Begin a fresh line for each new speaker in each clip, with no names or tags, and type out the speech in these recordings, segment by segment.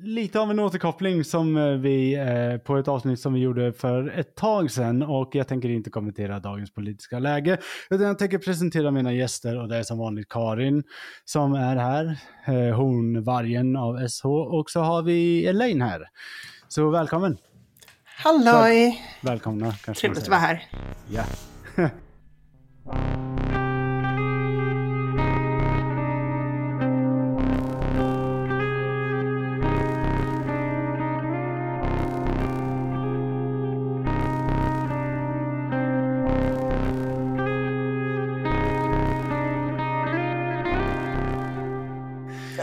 lite av en återkoppling som eh, vi eh, på ett avsnitt som vi gjorde för ett tag sedan och jag tänker inte kommentera dagens politiska läge utan jag tänker presentera mina gäster och det är som vanligt Karin som är här, eh, hon vargen av SH och så har vi Elaine här. Så välkommen!
Halloj!
Välkomna
Trevligt att vara här.
Ja.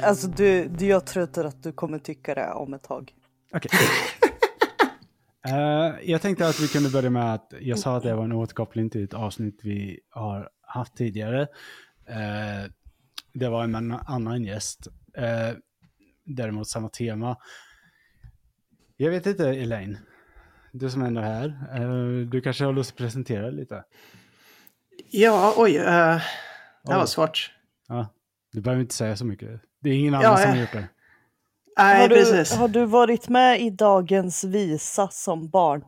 Alltså du, du, jag tror att du kommer tycka det om ett tag.
Okej. Eh, jag tänkte att vi kunde börja med att jag sa att det var en återkoppling till ett avsnitt vi har haft tidigare. Eh, det var en annan- gäst, uh, däremot samma tema. Jag vet inte, Elaine, du som ändå är här, du kanske har lust att presentera lite?
Ja, oj. det här var svårt.
Ja, du behöver inte säga så mycket. Det är ingen
Ja,
annan som
ja.
har gjort det.
Nej,
har, du,
precis.
har du varit med i dagens visa som barn?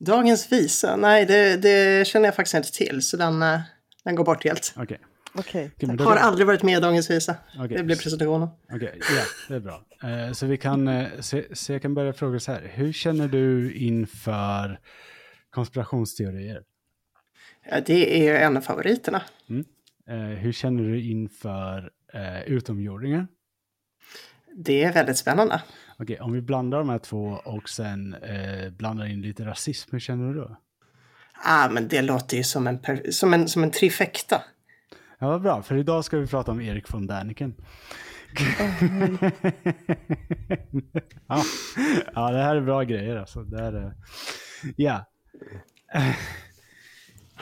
Dagens visa, nej det, det känner jag faktiskt inte till. Så den, eh, den går bort helt.
Okej.
Okej,
men då-
Har aldrig varit med i Dagens visa.
Okej.
Det blir presentationen.
Okej, ja, det är bra. Eh, så vi kan, eh, så, så jag kan börja fråga så här. Hur känner du inför konspirationsteorier?
Ja, det är en av favoriterna.
Eh, hur känner du inför eh, utomjordingar?
Det är väldigt spännande.
Okej, om vi blandar de här två och sen eh, blandar in lite rasism, hur känner du då?
Ah, men det låter ju som en, som en, som en trifecta.
Ja, vad bra, för idag ska vi prata om Erik von Däniken. ja. ja, det här är bra grejer alltså. Det här är... Ja.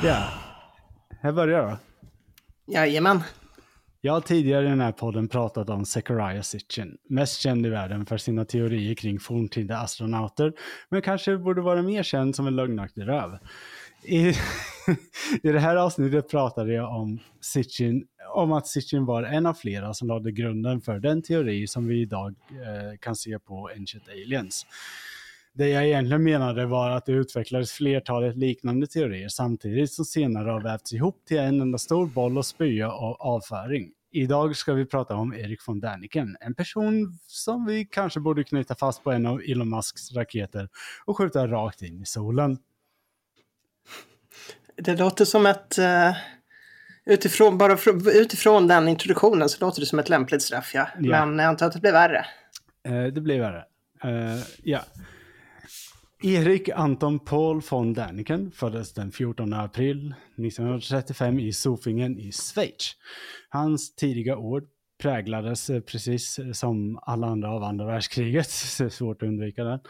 ja. Här börjar då.
Jajamän.
Jag har tidigare i den här podden pratat om Zechariah Sitchin, mest känd i världen för sina teorier kring forntida astronauter, men kanske borde vara mer känd som en lögnaktig röv. I, I det här avsnittet pratade jag om Sitchin, om att Sitchin var en av flera som lade grunden för den teori som vi idag eh, kan se på Ancient Aliens. Det jag egentligen menade var att det utvecklades flertalet liknande teorier samtidigt som senare har vävts ihop till en enda stor boll och spya och avföring. Idag ska vi prata om Erik von Däniken, en person som vi kanske borde knyta fast på en av Elon Musks raketer och skjuta rakt in i solen.
Det låter som ett... eh, utifrån, bara fr- utifrån den introduktionen så låter det som ett lämpligt straff, ja.
Ja.
Men jag antar att det blir värre.
Eh, det blir värre. Eh, ja. Erik Anton Paul von Däniken föddes den 14 april 1935 i Sofingen i Schweiz. Hans tidiga år präglades eh, precis eh, som alla andra av andra världskriget, så det är svårt att undvika den.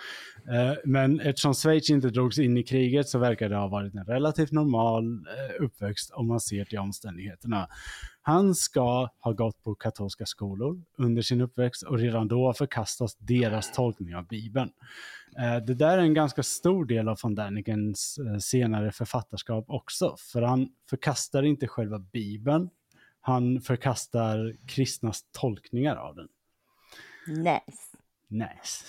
Eh, men eftersom Schweiz inte drogs in i kriget så verkar det ha varit en relativt normal uppväxt om man ser till omständigheterna. Han ska ha gått på katolska skolor under sin uppväxt och redan då har deras tolkning av Bibeln. Det där är en ganska stor del av von Dänikens senare författarskap också, för han förkastar inte själva Bibeln, han förkastar kristnas tolkningar av den.
Nice.
Nice.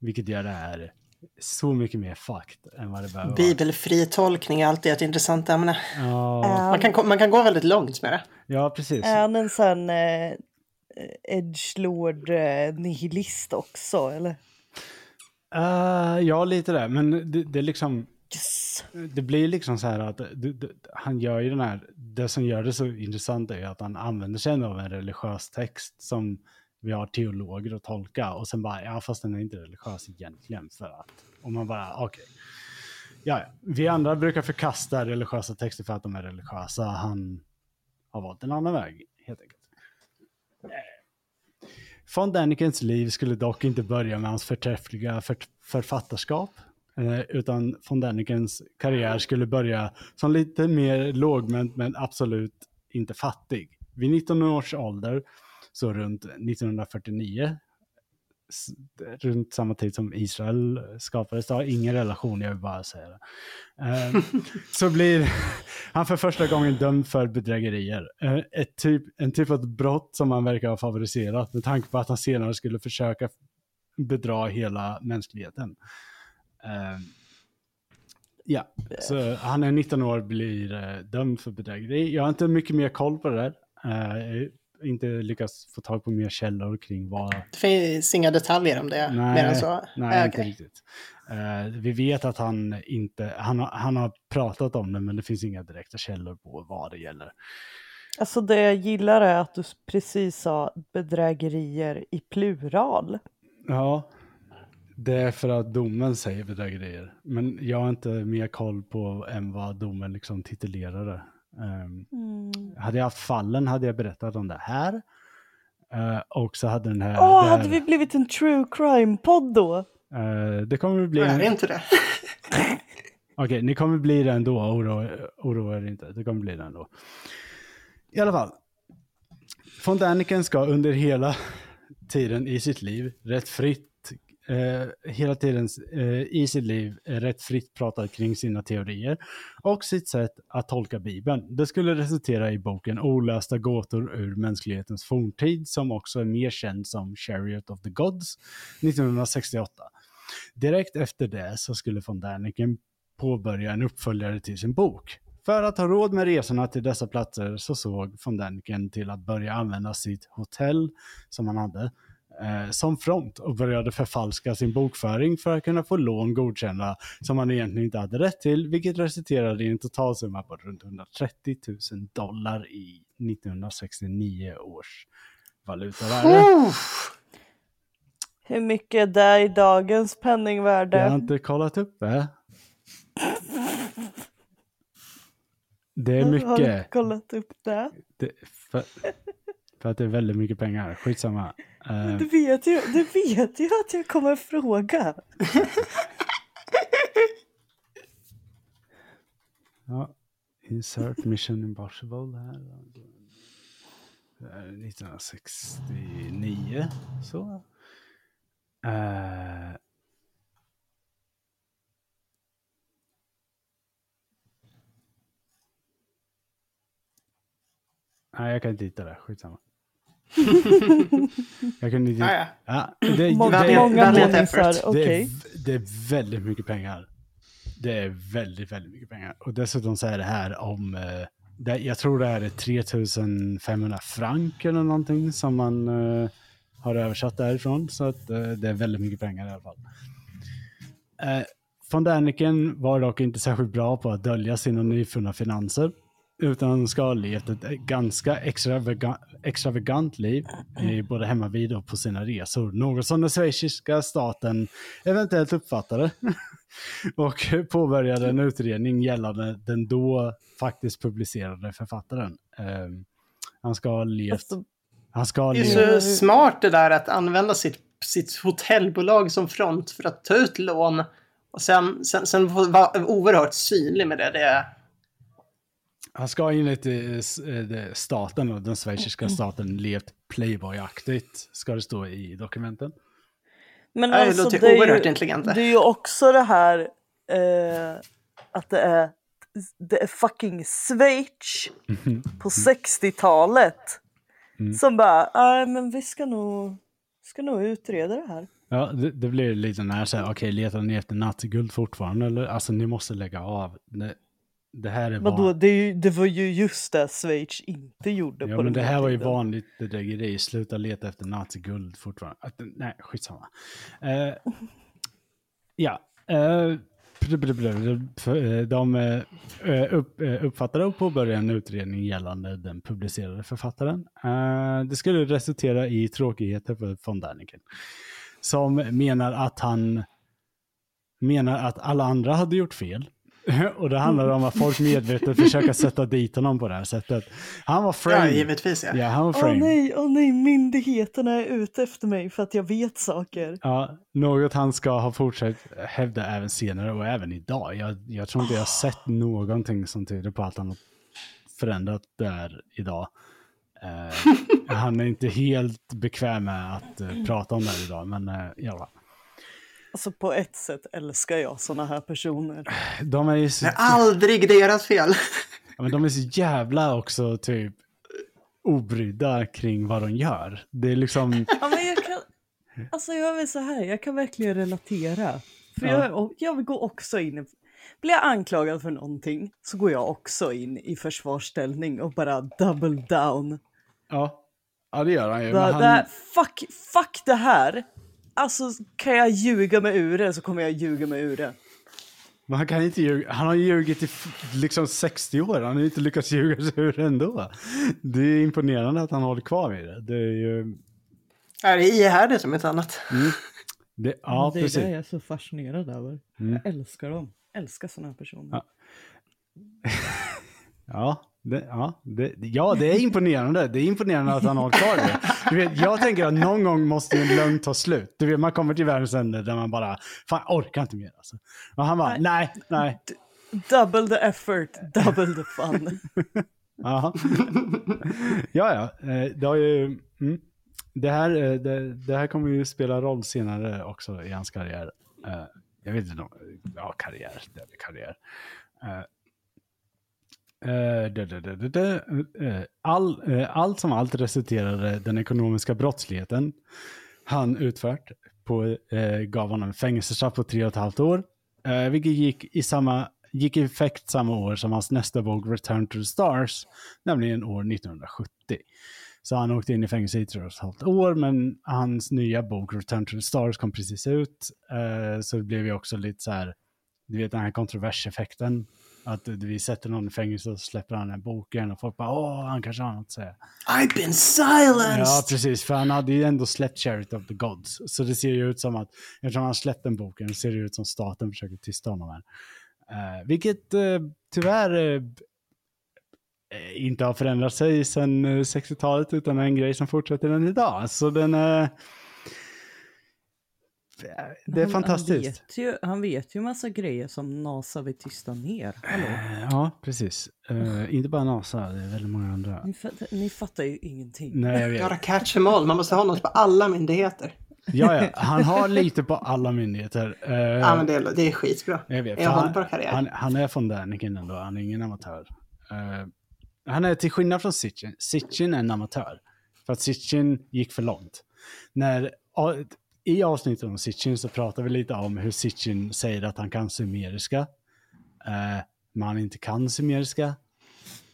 Vilket gör det här så mycket mer fucked än vad det behöver vara.
Bibelfri tolkning är alltid ett intressant ämne.
Ja,
Man kan, man kan gå väldigt långt med det.
ja, precis.
Är han en sån eh, edgelord eh, nihilist också eller?
Eh, ja, lite där, men det, det är liksom...
Yes.
Det blir liksom så här att du, du, han gör ju den här, det som gör det så intressant är ju att han använder sig av en religiös text som vi har teologer att tolka och sen bara, ja fast den är inte religiös egentligen för att, och man bara, okej. Ja, ja, vi andra brukar förkasta religiösa texter för att de är religiösa, han har valt en annan väg helt enkelt. Von Dänikens liv skulle dock inte börja med hans förträffliga för författarskap, Eh, utan von Dänikens karriär skulle börja som lite mer lågmänt men absolut inte fattig. Vid 19 års ålder så runt 1949, runt samma tid som Israel skapades, det har ingen relation, jag vill bara säga det. Eh, så blir han för första gången dömd för bedrägerier. Eh, ett typ, en typ av brott som han verkar ha favoriserat med tanke på att han senare skulle försöka bedra hela mänskligheten. Eh, ja, så han är 19 år blir eh, dömd för bedrägeri. Jag har inte mycket mer koll på det där. Eh, inte lyckats få tag på mer källor kring vad...
Det finns inga detaljer om det
Nej,
mer än så.
Nej,
Eh,
inte riktigt. Eh, vi vet att han inte, han har, han har pratat om det men det finns inga direkta källor på vad det gäller.
Alltså det jag gillar är att du precis sa bedrägerier i plural.
Ja, det är för att domen säger bedrägerier. Men jag har inte mer koll på än vad domen liksom titulerar det. Ehm,
Mm.
hade jag haft fallen hade jag berättat om det här. Eh, och så hade den här...
Åh,
det,
hade
här
vi blivit en true crime-podd då?
eh, det kommer bli...
Är det
En,
inte det?
okej, ni kommer bli det ändå, oroa, oroa er inte. Det kommer bli det ändå. I alla fall. Von Däniken ska under hela tiden i sitt liv rätt fritt eh, hela tiden eh, i sitt liv rätt fritt pratat kring sina teorier och sitt sätt att tolka Bibeln. Det skulle resultera i boken Olösta gåtor ur mänsklighetens forntid som också är mer känd som Chariot of the Gods 1968. Direkt efter det så skulle von Däniken påbörja en uppföljare till sin bok. För att ha råd med resorna till dessa platser så såg von Däniken till att börja använda sitt hotell som han hade eh, som front och började förfalska sin bokföring för att kunna få lån godkända som han egentligen inte hade rätt till, vilket resulterade i en totalsumma på runt 130 000 dollar i 1969 års valutavärde.
Hur mycket är det i dagens penningvärde?
Jag har inte kollat upp det. Det är
Har du
mycket.
kollat upp det?
Det, för, för att det är väldigt mycket pengar. Skitsamma. Eh,
Du vet ju, du vet ju att jag kommer fråga.
ja. Insert Mission Impossible här. Det är 1969. Så. Eh, Nej, jag kan inte hitta det. Skitsamma. jag kunde inte...
Ah, ja.
Ja, det,
Många,
det,
många
valiant
månisar,
effort.
okej.
det, är, det är väldigt mycket pengar. Det är väldigt, väldigt mycket pengar. Och dessutom så är det här om, eh, det, jag tror det här är 3500 frank eller någonting som man eh, har översatt därifrån. Så att eh, det är väldigt mycket pengar i alla fall. Eh, von Däniken var dock inte särskilt bra på att dölja sina nyfunna finanser. Utan ska ha levt ett ganska extravagant, extravagant liv, eh, både hemma vid och på sina resor. Något som den schweiziska staten eventuellt uppfattade. och påbörjade en utredning gällande den då faktiskt publicerade författaren. Eh, han ska ha levt...
Alltså,
Han ska ha
Det är
levt...
så smart det där att använda sitt, sitt hotellbolag som front för att ta ut lån och sen, sen, sen vara oerhört synlig med det. det är,
Han ska enligt eh, eh, staten, och den schweiziska staten, levt playboyaktigt, ska det stå i dokumenten.
men
det
alltså
låter
det är,
oerhört
ju,
intelligent.
det är ju också det här eh, att det är, det är fucking Schweiz på 60-talet.
Mm.
Som bara, nej men vi ska nog, ska nog utreda det här.
Ja, det, det blir lite när så här, okej, letar ni efter naziguld fortfarande eller? Alltså ni måste lägga av. Det, det här är
Vadå,
van...
det, ju, det var ju just det Schweiz inte gjorde
Ja,
på
men
den
det här var ju vanligt bedrägeri. Sluta leta efter naziguld fortfarande. Att, nej, skitsamma. Uh, ja. Uh, de upp, uppfattade och påbörjade en utredning gällande den publicerade författaren. Eh, det skulle resultera i tråkigheter för von Däniken. Som menar att han menar att alla andra hade gjort fel. Och det handlar om att folk medvetet försöker sätta dit honom på det här sättet. Han var
ja,
framed.
givetvis ja.
Ja, han var
Åh
framed.
nej, åh nej, myndigheterna är ute efter mig för att jag vet saker.
Ja, något han ska ha fortsatt hävda även senare och även idag. Jag, jag tror inte jag har sett någonting som tyder på att han har förändrat där idag. Eh, han är inte helt bekväm med att eh, prata om det här idag, men alla fall.
Alltså på ett sätt älskar jag såna här personer.
De är ju så,
Det är aldrig deras fel.
ja, men de är så jävla också typ obrydda kring vad de gör. Det är liksom,
Ja, men jag kan, alltså jag är så här, jag kan verkligen relatera. För
Ja.
jag, jag går också in, i- blir jag anklagad för någonting så går jag också in i försvarsställning och bara double down.
ja, ja det gör han ju.
Det,
Men han,
det här, fuck, fuck det här! Alltså kan jag ljuga mig ur det så kommer jag ljuga mig ur det.
men han kan inte ljuga. Han har ljugit i liksom 60 år. Han har inte lyckats ljuga sig ur det ändå. Det är imponerande att han håller kvar vid det. Det är ju...
Ja, det är ihärdigt som ett annat.
Det, ja,
det är
precis.
det jag är så fascinerad över. Jag älskar dem. Älskar såna här personer.
Ja. Ja det, ja, det, ja, det är imponerande. Det är imponerande att han har kvar det. Du vet, jag tänker att någon gång måste en lögn ta slut. Du vet, man kommer till världens ände där man bara, fan orkar inte mer alltså. Och han bara, nej, nej.
Double the effort, double the fun.
Ja, ja. eh, Det, har ju, mm. det, här, eh, det, det här kommer ju spela roll senare också i hans karriär. Eh, Jag vet inte ja karriär, det är karriär. Eh, eh, det, det, det, det, det, eh, Eh, eh, all, eh, allt som allt resulterade den ekonomiska brottsligheten han utfört på, gav honom fängelsestraff på tre och ett halvt år. Vilket gick i, samma, gick i effekt samma år som hans nästa bok Return to the Stars, nämligen år 1970. Så han åkte in i fängelse i tre och ett halvt år, men hans nya bok Return to the Stars kom precis ut. Så det blev ju också lite så här, du vet den här kontroverseffekten. Att vi sätter någon i fängelse och släpper han den här boken och folk bara åh, han kanske har något att säga.
I've been silenced!
Ja, precis. För han hade ju ändå släppt Charity of the Gods. Så det ser ju ut som att, eftersom han släppt den boken, ser det ut som staten försöker tysta honom här. Eh, vilket eh, tyvärr eh, inte har förändrat sig sedan eh, 60-talet, utan är en grej som fortsätter än idag. Så den. Det är
Han-
fantastiskt.
Han vet, ju, han vet ju massa grejer som NASA vill tysta ner. Hallå?
Eh, Ja, precis. Eh, inte bara NASA, det är väldigt många andra.
Ni, fattar, ni fattar ju ingenting.
Nej, jag vet.
Catch them all. Man måste ha något på alla myndigheter.
Ja, ja, han har lite på alla myndigheter. Eh,
Ja, men det, är- det är skitbra.
Jag vet.
Hållbar
han,
karriär.
han, han är från Däniken ändå, han är ingen amatör. Eh, han är till skillnad från Sitchin, Sitchin är en amatör. För att Sitchin gick för långt. När, i avsnittet om Sitchin så pratar vi lite om hur Sitchin säger att han kan sumeriska. Eh, men han inte kan sumeriska.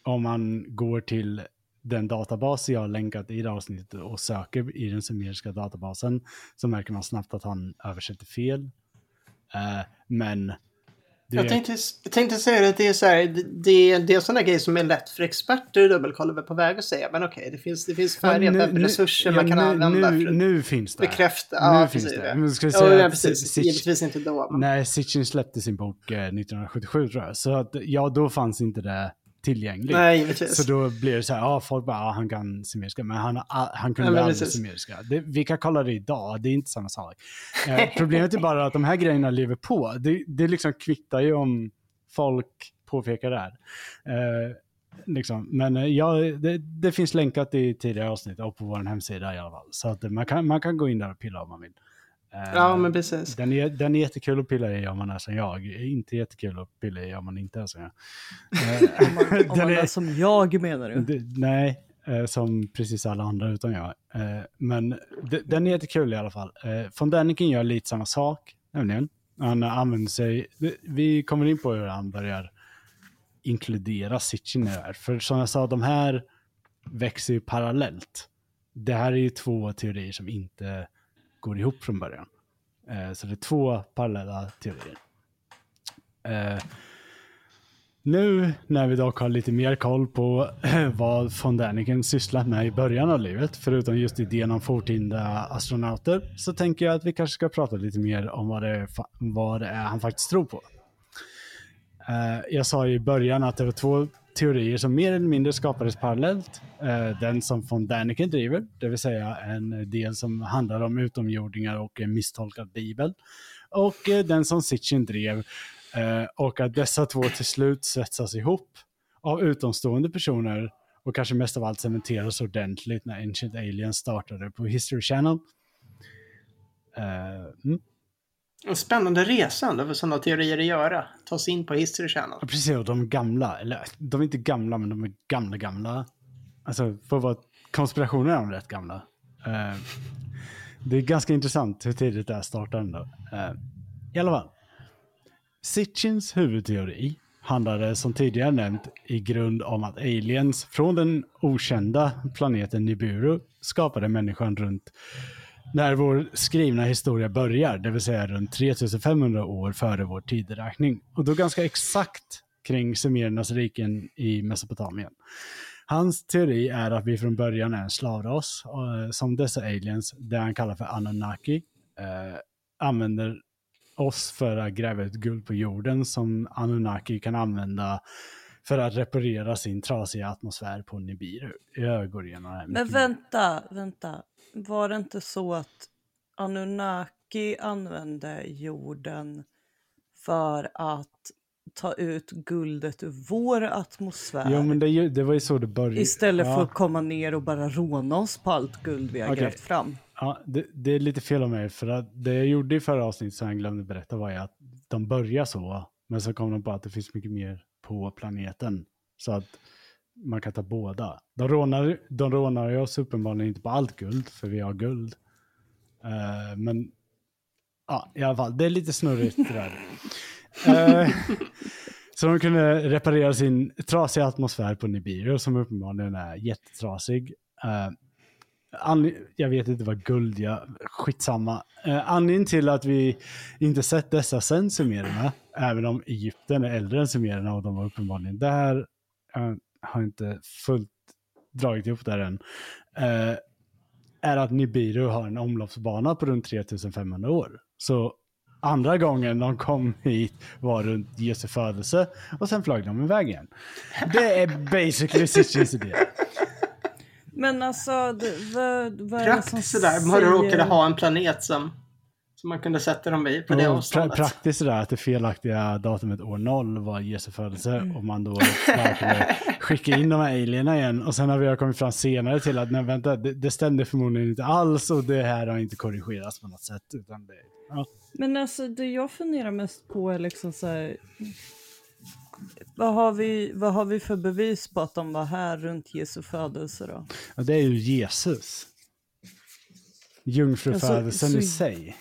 Om man går till den databas jag har länkat i det avsnittet och söker i den sumeriska databasen så märker man snabbt att han översätter fel. Eh, men...
Jag tänkte, tänkte säga att det är så här, det, det, är sådana grejer som är lätt för experter vi är på väg att säga. Men okej, det finns, det finns färdiga
Ja, nu-
webbresurser
nu-
man kan
ja, nu,
använda
Nu,
för att
nu finns det.
bekräfta.
Nu
Ja,
finns det. Men ska
Ja,
säga
ja, precis.
Sitch-
Givetvis inte då. Men...
Nej, Sitchin släppte sin bok eh, 1977 tror jag. Så att, ja, då fanns inte det tillgängligt.
Nej, givetvis.
Så då blir det så här, ja, folk bara, ja, han kan sumeriska, men han, han kunde
men
aldrig. Det, vi kan kolla det idag, det är inte samma sak. Eh, problemet är bara att de här grejerna lever på. Det, det liksom kvittar ju om folk påpekar det här. Eh, liksom. Men eh, ja, det, det finns länkat i tidigare avsnitt och på vår hemsida i alla fall. Så att man kan, man kan gå in där och pilla om man vill. Eh,
Ja, men precis.
den är, den är jättekul att pilla i om man är som jag. Inte jättekul att pilla i om man inte är som jag. Eh,
Om man, om man
är-
är som jag menar du?
nej, eh, som precis alla andra utom jag. Eh, men de, den är jättekul i alla fall. Eh, von Däniken gör lite samma sak, nämligen. Han använder sig, vi kommer in på hur han börjar inkludera Sitchin i det här. För som jag sa, de här växer ju parallellt. Det här är ju två teorier som inte går ihop från början. Eh, så det är två parallella teorier. Eh, nu när vi dock har lite mer koll på vad von Däniken sysslat med i början av livet, förutom just idén om forntida astronauter, så tänker jag att vi kanske ska prata lite mer om vad det är, vad det är han faktiskt tror på. Eh, jag sa i början att det var två teorier som mer eller mindre skapades parallellt. Eh, den som von Däniken driver, det vill säga en del som handlar om utomjordingar och en misstolkad bibel. Och eh, den som Sitchin drev, eh, och att dessa två till slut svetsas ihop av utomstående personer och kanske mest av allt cementeras ordentligt när Ancient Aliens startade på History Channel. Mm.
En spännande resa ändå för sådana teorier att göra. Ta sig in på History Channel.
Ja, precis, och de gamla, eller de är inte gamla, men de är gamla, gamla. Alltså, för vad konspirationer är de rätt gamla. Uh, det är ganska intressant hur tidigt det här startar ändå. Uh, I alla fall. Sitchins huvudteori handlade som tidigare nämnt i grund om att aliens från den okända planeten Nibiru skapade människan runt när vår skrivna historia börjar, det vill säga runt 3500 år före vår tideräkning. Och då ganska exakt kring sumerernas riken i Mesopotamien. Hans teori är att vi från början är en slavras, eh, som dessa aliens, det han kallar för Anunnaki, eh, använder oss för att gräva ut guld på jorden som Anunnaki kan använda för att reparera sin trasiga atmosfär på Nibiru. Jag övergår igenom det här
Men
mycket mer.
vänta, vänta. Var det inte så att Anunnaki använde jorden för att ta ut guldet ur vår atmosfär?
Jo, men det, det var ju så det började.
Istället
ja.
för att komma ner och bara råna oss på allt guld vi har
Okej.
grävt fram.
Ja, det, det är lite fel av mig, för att det jag gjorde i förra avsnittet som jag glömde berätta var ju att de börjar så, men så kom de på att det finns mycket mer på planeten. Så att man kan ta båda. De rånar, de rånar ju oss uppenbarligen inte på allt guld, för vi har guld. Eh, men ja, i alla fall, det är lite snurrigt det där. Eh, så de kunde reparera sin trasiga atmosfär på Nibiru, som uppenbarligen är jättetrasig. Eh, jag vet inte vad guld jag... Skitsamma. Eh, anledningen till att vi inte sett dessa sen sumererna, även om Egypten är äldre än sumererna och de var uppenbarligen där, jag har inte fullt dragit ihop där än, eh, är att Nibiru har en omloppsbana på runt 3500 år. Så andra gången de kom hit var runt Jesu födelse och sen flög de iväg igen. Det är basically Sitchins idé.
Men alltså, det, vad, vad är det som
Praktiskt sådär. Man råkade
säger...
ha en planet som, som man kunde sätta dem i på det
Och pra
avståndet.
praktiskt är det att det felaktiga datumet år 0 var Jesu födelse
Mm.
och man då bara kunde skicka in de här alierna igen. Och sen har vi kommit fram senare till att nej, vänta, det, det stämde förmodligen inte alls och det här har inte korrigerats på något sätt. Utan det, ja.
Men alltså det jag funderar mest på är liksom så här. Vad har, vi, vad har vi för bevis på att de var här runt Jesu födelse då?
Och det är ju Jesus. Jungfrufödelsen
Alltså,
i
så-
sig.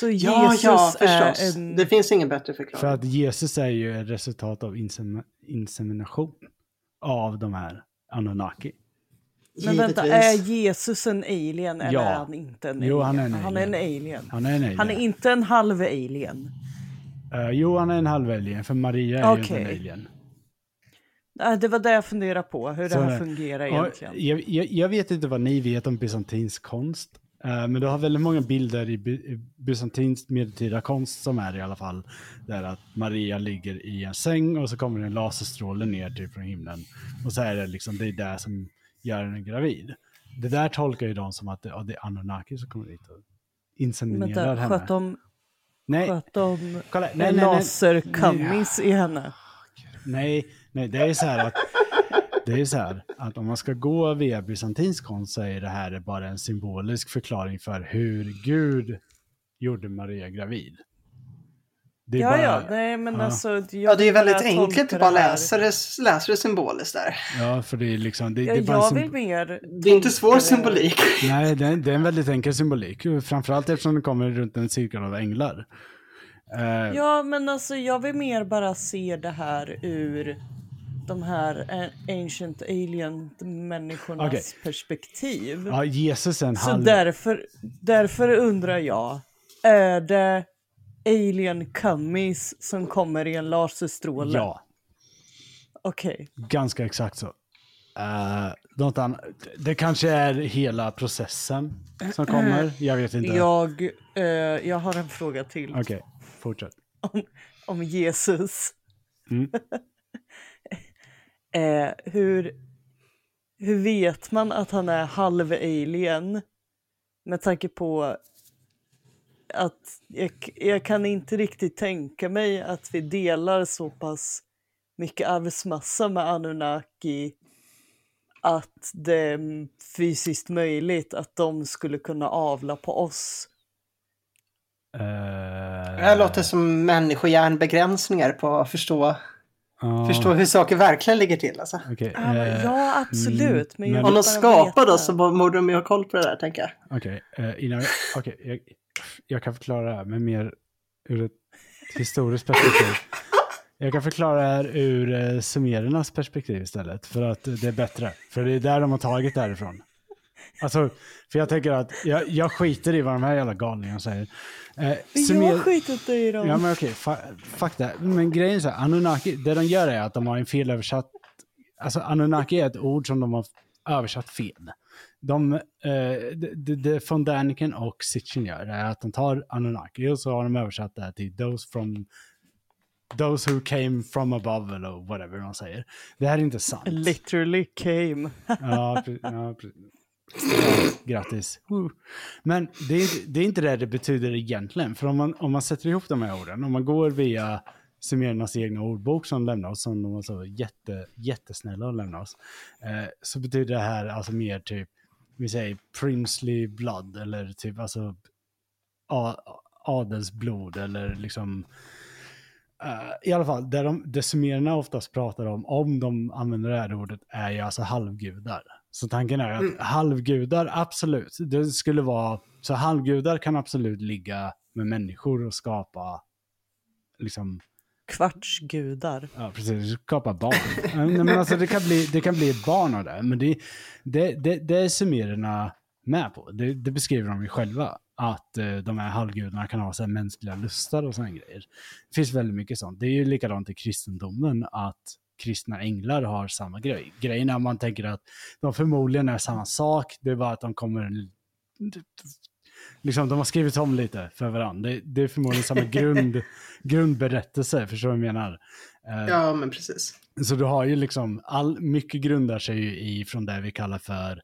Så
Ja,
Jesus
ja, förstås.
är en...
Det finns ingen bättre
För
förklaring.
att Jesus är ju ett resultat av insem insemination av de här Anunnaki.
Men vänta, är Jesus en alien eller
Ja.
är han inte en alien?
Jo, han är en
Han är en
alien.
alien.
Han är en alien.
Han är inte en halv alien.
Eh, jo, han är en halv alien, för Maria är ju inte
Okej.
en alien.
Det var det jag funderade på, hur det
Så
här
är-
fungerar egentligen.
jag, jag, jag vet inte vad ni vet om bysantinsk konst. eh, men du har väldigt många bilder i, by, i bysantinsk medeltida konst som är i alla fall där att Maria ligger i en säng och så kommer en laserstråle ner typ från himlen. Och så är det liksom, det är det som gör henne gravid. Det där tolkar ju de som att det, ja, det är Anunnaki som kommer dit och inseminerar
Vänta,
henne.
sköt de,
nej,
sköt de
kolla, nej,
en laserkammis i henne?
Nej, nej, det är så här att det är så här att om man ska gå via bysantinsk konst så är det här bara en symbolisk förklaring för hur Gud gjorde Maria gravid. Det är
Ja,
bara,
ja, nej men
ja.
alltså.
Ja, det är väldigt enkelt att bara läsa det, läsa det symboliskt där.
ja, för det är liksom, det,
Ja,
det är bara
jag vill mer
Det är inte svår symbolik.
Nej, det är, det är en väldigt enkel symbolik. Framförallt eftersom det kommer runt en cirkel av änglar. Eh,
Ja, men alltså jag vill mer bara se det här ur de här eh, ancient alien-människornas
Okej.
perspektiv.
ja, Jesus är en
Så
halv...
därför, därför undrar jag, är det alien kummies som kommer i en laserstråle?
Ja,
Okej.
ganska exakt så. Uh, något annat. Det kanske är hela processen som kommer. Jag vet inte.
Jag, eh, jag har en fråga till
Okej, fortsätt.
om, om Jesus.
Mm.
eh, hur, hur vet man att han är halv alien? Med tanke på att jag, jag kan inte riktigt tänka mig att vi delar så pass mycket arvsmassa med Anunnaki att det är fysiskt möjligt att de skulle kunna avla på oss.
Eh,
Det här låter som människohjärnbegränsningar på att förstå,
ja,
förstå hur saker verkligen ligger till. Alltså.
Ja, men-
eh,
ja absolut. Men
Om de skapar då så borde de ju ha koll på det där, tänker jag.
Okej, innan vi, okej, jag, jag kan förklara det här med mer ur ett historiskt perspektiv. Jag kan förklara det här ur eh, sumerernas perspektiv istället, för att det är bättre. För det är där de har tagit därifrån. Alltså, för jag tänker att jag, jag skiter i vad de här jävla galningarna säger. Eh,
Men jag
sumer-
har skitit i dem.
Ja men okej, fa- fuck det. Men grejen är så här, Anunnaki, det de gör är att de har en felöversatt, alltså Anunnaki är ett ord som de har översatt fel. De, eh, det, det, det från Daniken och Sitchin gör är att de tar Anunnaki och så har de översatt det här till those from Those who came from above eller whatever de säger. Det här är inte sant.
Literally came.
Ja, pre- ja, pre- ja, grattis. Men det är, inte, det är inte det det betyder egentligen. För om man, om man sätter ihop de här orden, om man går via sumerernas egna ordbok som lämnar oss, som de var så jätte, jättesnälla att lämna oss, eh, så betyder det här alltså mer typ, vi säger princely blood, eller typ alltså adelsblod, eller liksom Eh, I alla fall, det, de, det sumererna oftast pratar om, om de använder det här ordet, är ju alltså halvgudar. Så tanken är att
Mm.
halvgudar, absolut, det skulle vara, så halvgudar kan absolut ligga med människor och skapa, liksom,
Kvartsgudar.
ja precis, skapa barn. Nej, men alltså det kan, bli, det kan bli ett barn av det, men det, det, det, det är sumererna med på. Det, det beskriver de ju själva. Att eh, de här halvgudarna kan ha så här mänskliga lustar och sådana grejer. Det finns väldigt mycket sånt. Det är ju likadant i kristendomen att kristna änglar har samma grej. Grejen är att man tänker att de förmodligen är samma sak. Det är bara att de kommer... Liksom, de har skrivit om lite för varandra. Det, det är förmodligen samma grund, grundberättelse, förstår du vad jag menar? Eh,
Ja, men precis.
så du har ju liksom, all, mycket grundar sig ju i från det vi kallar för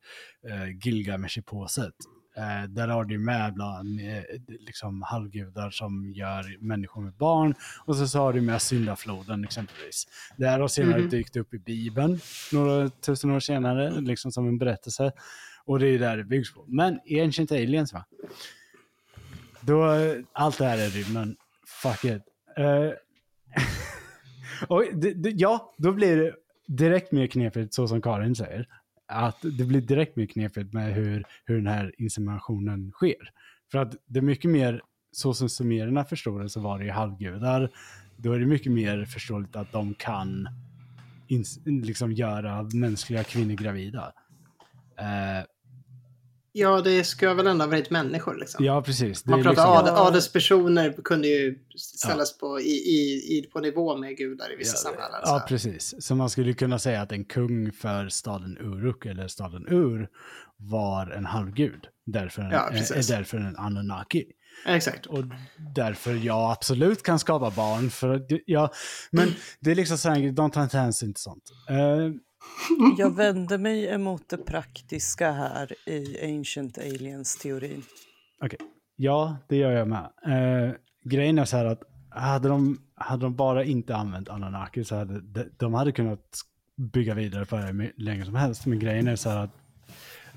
eh, Gilgamesh-påset. Eh, där har du med bland eh, liksom halvgudar som gör människor med barn. Och så, så har du med syndafloden exempelvis. Det här har senare
Mhm.
dykt upp i Bibeln några tusen år senare, liksom som en berättelse. Och det är där det byggs på. Men i Ancient Aliens va? Då, allt det här är rymden. Fuck it. Eh, uh, och det, det, ja, då blir det direkt mer knepigt så som Karin säger. Att det blir direkt mer knepigt med hur, hur den här inseminationen sker. För att det är mycket mer, så som sumererna förstår det så var det ju halvgudar. Då är det mycket mer förståeligt att de kan liksom göra mänskliga kvinnor gravida. Eh,
Ja, det ska väl ändå ha varit människor liksom.
ja, precis.
Man pratar
liksom,
ad, adelspersoner kunde ju ställas på, i, i, i, på nivå med gudar i vissa samhällen.
Ja,
så.
precis. Så man skulle kunna säga att en kung för staden Uruk eller staden Ur var en halvgud. Därför en,
Ja,
är, är därför en Anunnaki.
Exakt.
Och därför jag absolut kan skapa barn. För, ja, men det är liksom så här, de tar inte hänsyn till sånt. Eh,
jag vänder mig emot det praktiska här i Ancient Aliens-teorin.
Okej, ja, det gör jag med. Eh, grejen är så här att hade de, hade de bara inte använt Anunnaki så hade de, de hade kunnat bygga vidare på det här hur länge som helst. Men grejen är så här att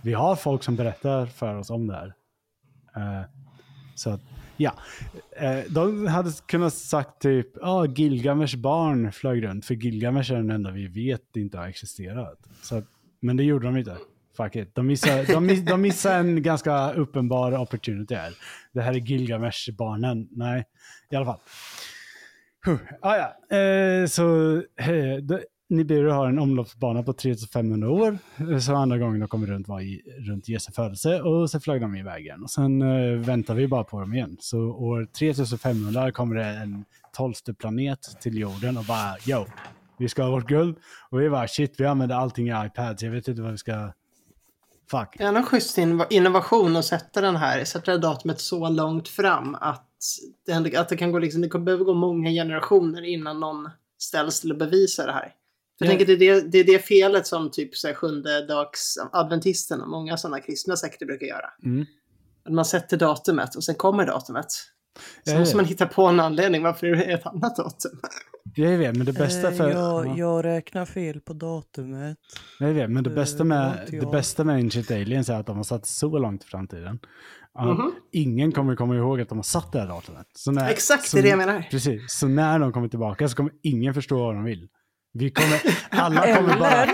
vi har folk som berättar för oss om det här. Eh, så att, ja. Eh, de hade kunnat sagt typ, ja, Gilgamesh barn flög runt, för Gilgamesh är den enda vi vet inte har existerat. Så att, men det gjorde de inte. Fuck it. De missade de, miss, de en ganska uppenbar opportunity här. Det här är Gilgamesh-barnen. Nej, i alla fall. Huh. Ah, ja. eh, så eh, Nibiru har en omloppsbana på 3500 år. Så andra gången de kommer runt var i, runt Jesu födelse och så flög de iväg igen. Och sen eh, väntar vi bara på dem igen. Så år 3500 kommer det en tolfte planet till jorden och bara yo, vi ska ha vårt guld. Och vi bara shit, vi använder allting i iPads. Jag vet inte vad vi ska... Fuck.
Det är En schysst innovation att sätta den här, sätta det här datumet så långt fram att det, att det kan gå liksom, det behöver behöva gå många generationer innan någon ställs till att bevisa det här. För jag
Ja.
tänker det är det, det är det felet som typ så här, sjunde dags adventisten och många sådana kristna sekter brukar göra.
Mm.
Att man sätter datumet och sen kommer datumet. Så måste man hitta på en anledning varför det är ett annat datum.
jag vet, men det bästa
Eh,
för...
jag,
ja.
jag räknar fel på datumet.
Jag vet, men det
Eh,
bästa med, det bästa med Ancient Aliens är att de har satt så långt i framtiden. Ja,
Mhm.
Ingen kommer komma ihåg att de har satt det här datumet. Så när,
Exakt,
så,
det är det jag menar.
Precis, så när de kommer tillbaka så kommer ingen förstå vad de vill. Vi kommer, alla kommer bara...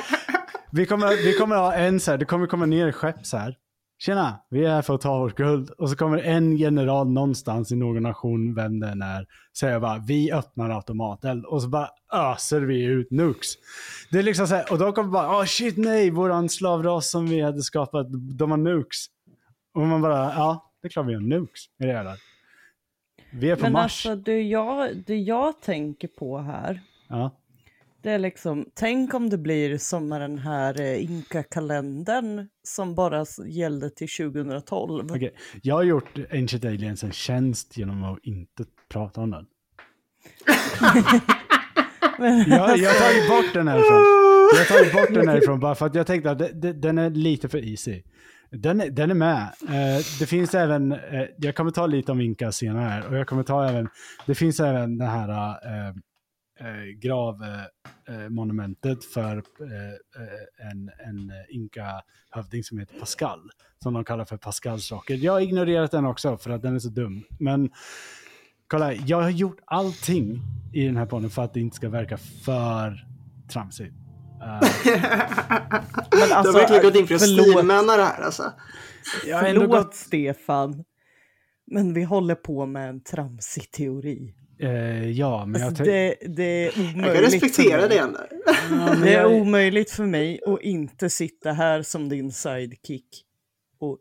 Vi kommer, vi kommer ha en så här, det kommer komma ner ett skepp så här. Tjena, vi är här för att ta vårt guld. Och så kommer en general någonstans i någon nation, vem den är, säga bara vi öppnar automateld. Och så bara öser vi ut nukes. Det är liksom så här, och då kommer bara, oh shit nej, våran slavras som vi hade skapat, de har nukes. Och man bara, ja, det är klart vi har nukes i det här. Vi är på
Men
Mars.
alltså det jag, det jag tänker på här,
Ja.
Det är liksom, tänk om det blir som med den här eh, Inka-kalendern som bara gällde till 2012.
Okej, Jag har gjort Ancient Aliens en tjänst genom att inte prata om den. Jag, jag har tagit bort den härifrån. Jag har tagit bort den härifrån bara för att jag tänkte att det, det, den är lite för easy. Den, är- den är med. Eh, det finns även, eh, jag kommer ta lite om Inka senare och jag kommer ta även, det finns även det här eh, gravmonumentet för eh, eh, en, en Inka-hövding som heter Pascal, som de kallar för Pascals rocket. Jag har ignorerat den också för att den är så dum. Men kolla, jag har gjort allting i den här podden för att det inte ska verka för tramsigt. Eh,
men
du
alltså,
har verkligen gått in för att stilmänna det här alltså.
jag
Förlåt
gått,
Stefan, men vi håller på med en tramsig teori.
Eh, ja, men jag
Alltså,
tänkte...
det, det är omöjligt
Jag kan respektera
för mig.
det ändå.
Ja,
Det är
jag-
omöjligt för mig att inte sitta här som din sidekick och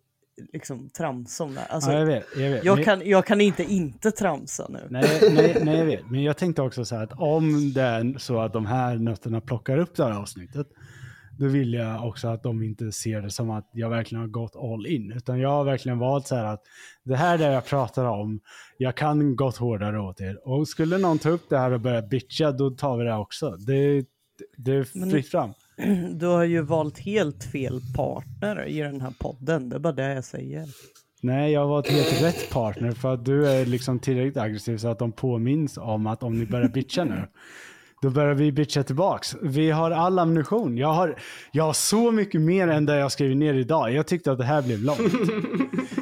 liksom tramsa om det. Alltså,
ja, jag vet. Jag, vet.
jag, kan, jag kan inte inte tramsa nu.
Nej, nej, nej, jag vet. Men jag tänkte också så här att om det är så att de här nötterna plockar upp det här avsnittet, då vill jag också att de inte ser det som att jag verkligen har gått all in. Utan jag har verkligen valt så här att det här är det jag pratar om, jag kan gått hårdare åt er. Och skulle någon ta upp det här och börja bitcha, då tar vi det också. Det, det är fritt fram.
Du har ju valt helt fel partner i den här podden, det är bara det jag säger.
Nej, jag har varit helt rätt partner för att du är liksom tillräckligt aggressiv så att de påminns om att om ni börjar bitcha nu, då börjar vi bitcha tillbaks. Vi har all ammunition. Jag har, jag har så mycket mer än det jag skrivit ner idag. Jag tyckte att det här blev långt.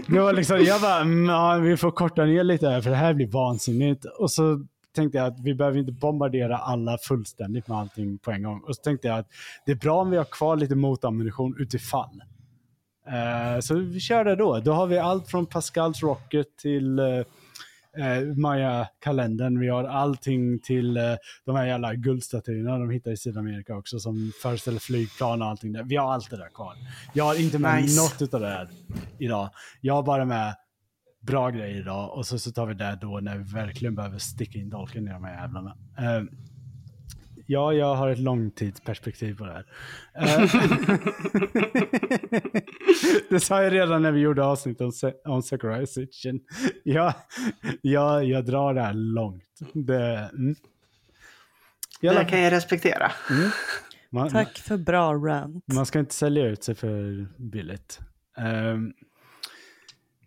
Det var liksom, jag bara, "Mm, ja, vi får korta ner lite här för det här blir vansinnigt. Och så tänkte jag att vi behöver inte bombardera alla fullständigt med allting på en gång. Och så tänkte jag att det är bra om vi har kvar lite motammunition utifall. Eh, så vi kör det då. Då har vi allt från Pascals Rocket till uh, Maya-kalendern. Vi har allting till eh, de här jävla guldstatyerna de hittar i Sydamerika också som föreställer flygplan och allting där. Vi har allt det där kvar. Jag har inte med
Nice.
något av det här idag. Jag har bara med bra grejer idag och så, så tar vi det då när vi verkligen behöver sticka in dolken i de här jävlarna. Eh, ja, jag har ett långtidsperspektiv på det här. Eh, det sa jag redan när vi gjorde avsnitt om, Se- om Securization. Jag, jag, jag drar det här långt. Det, mm. Alla-
Det kan jag respektera.
man,
Tack för bra rant.
man ska inte sälja ut sig för billigt. Ehm,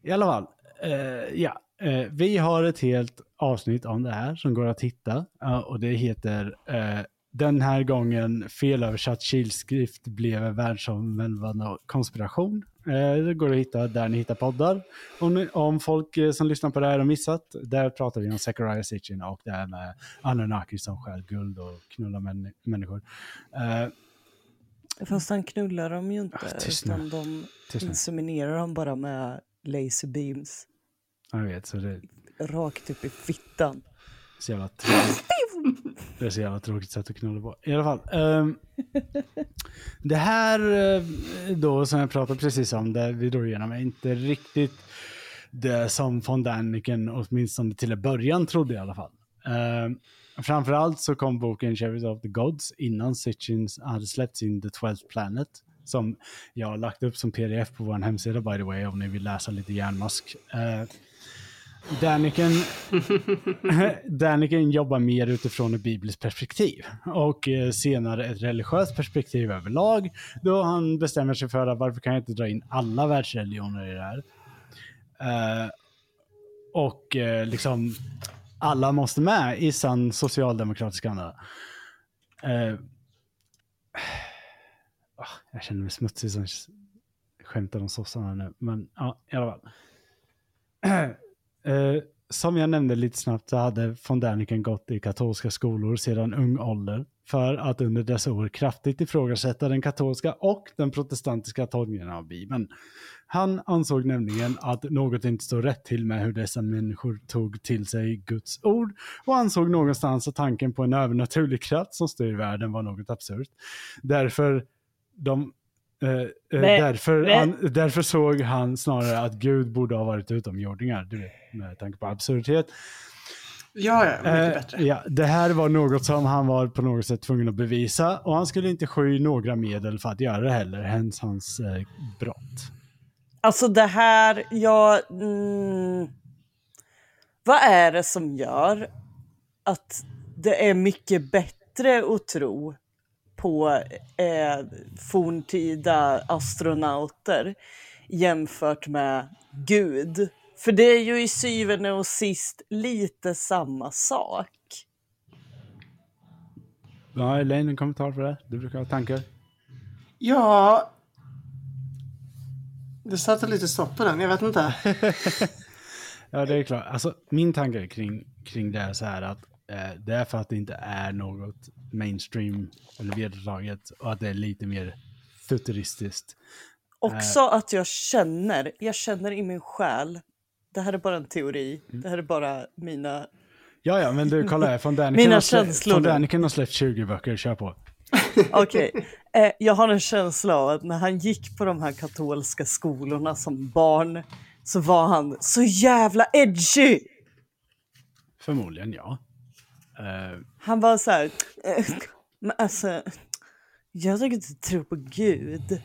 I alla fall, eh, ja. Eh, vi har ett helt avsnitt om det här som går att hitta. eh, och det heter eh, Den här gången felöversatt kilskrift blev en världsomvälvande konspiration. Eh, det går att hitta där ni hittar poddar. Om, om folk eh, som lyssnar på det här har missat, där pratar vi om Zechariah Sitchin och det här med Anunnaki som stjäl guld och knullar män, människor.
Fast han knullar dem ju inte,
Ah,
utan de inseminerar dem bara med laser beams.
Jag vet, så det
Rakt upp i fittan.
så jävla tråkigt. Det är så jävla tråkigt sätt att knulla på. I alla fall. ehm, det här eh, då som jag pratade precis om, det vi drog igenom, är inte riktigt det som von Daniken åtminstone till en början trodde i alla fall. Um, framförallt så kom boken Cherries of the Gods innan Sitchins hade släppt sin The Twelfth Planet. Som jag har lagt upp som pdf på vår hemsida by the way om ni vill läsa lite järnmask. Uh, Daniken, Daniken jobbar mer utifrån ett bibliskt perspektiv och eh, senare ett religiöst perspektiv överlag då han bestämmer sig för att varför kan jag inte dra in alla världsreligioner i det här? Eh, och eh, liksom alla måste med i sann socialdemokratisk anda. Ah, jag känner mig smutsig som skämtar om sossarna nu, men ja, i alla fall. eh, som jag nämnde lite snabbt så hade von Däniken gått i katolska skolor sedan ung ålder för att under dessa år kraftigt ifrågasätta den katolska och den protestantiska tolkningen av Bibeln. Han ansåg nämligen att något inte stod rätt till med hur dessa människor tog till sig Guds ord och ansåg någonstans att tanken på en övernaturlig kraft som styr världen var något absurt. Därför de Eh, eh,
Nej,
därför,
nej.
han, därför såg han snarare att Gud borde ha varit utomjordingar, du vet, med tanke på absurditet.
Ja, ja, mycket
Eh,
bättre.
ja, det här var något som han var på något sätt tvungen att bevisa och han skulle inte sky några medel för att göra det heller, hens hans eh, brott.
Alltså det här, jag... Mm, vad är det som gör att det är mycket bättre att tro på eh, forntida astronauter jämfört med Gud? För det är ju i syvende och sist lite samma sak.
Ja, Elaine, en kommentar på det? Du brukar ha tankar?
Ja... Det satte lite stopp på den, jag vet inte.
Ja, det är klart. Alltså, min tanke kring, kring det är så här att det är för att det inte är något mainstream eller vedertaget och att det är lite mer futuristiskt.
Också att jag känner, jag känner i min själ, det här är bara en teori, det här är bara mina
Ja, ja, men du, kolla här. Von Däniken
Mina
har,
känslor
von
nu.
Däniken har släppt 20 böcker, kör på.
Okej, eh, jag har en känsla av att när han gick på de här katolska skolorna som barn så var han så jävla edgy.
Förmodligen, ja. Eh,
Han var så här, eh, men alltså, jag tänker inte tro på Gud.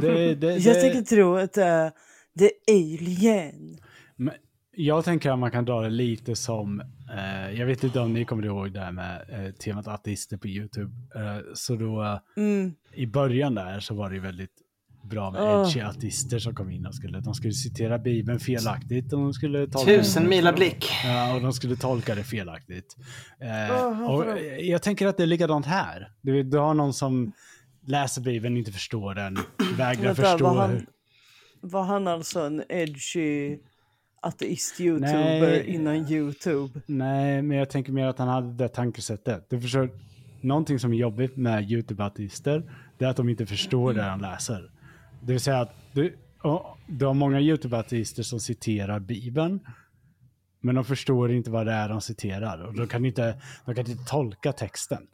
det, det,
Jag tänker tro att uh, det är alien.
men jag tänker att man kan dra det lite som, eh, jag vet inte om ni kommer ihåg det här med eh, temat ateister på YouTube. Eh, så då,
Mm.
i början där så var det ju väldigt bra med
Åh.
edgy ateister som kom in och skulle, de skulle citera Bibeln felaktigt och de skulle tolka
Tusen mila blick.
Ja, och de skulle tolka det felaktigt. Eh,
Åh,
och
vad-
jag tänker att det är likadant här. Du, du har någon som läser Bibeln, inte förstår den, vägrar förstå.
var, han, var han alltså en edgy ateist-youtuber
Nej.
innan YouTube?
Nej, men jag tänker mer att han hade det tankesättet. Du förstår, någonting som är jobbigt med YouTube-artister, det är att de inte förstår det de läser. Det vill säga att du, och du har många YouTube-artister som citerar Bibeln, men de förstår inte vad det är de citerar och de kan inte, de kan inte tolka texten.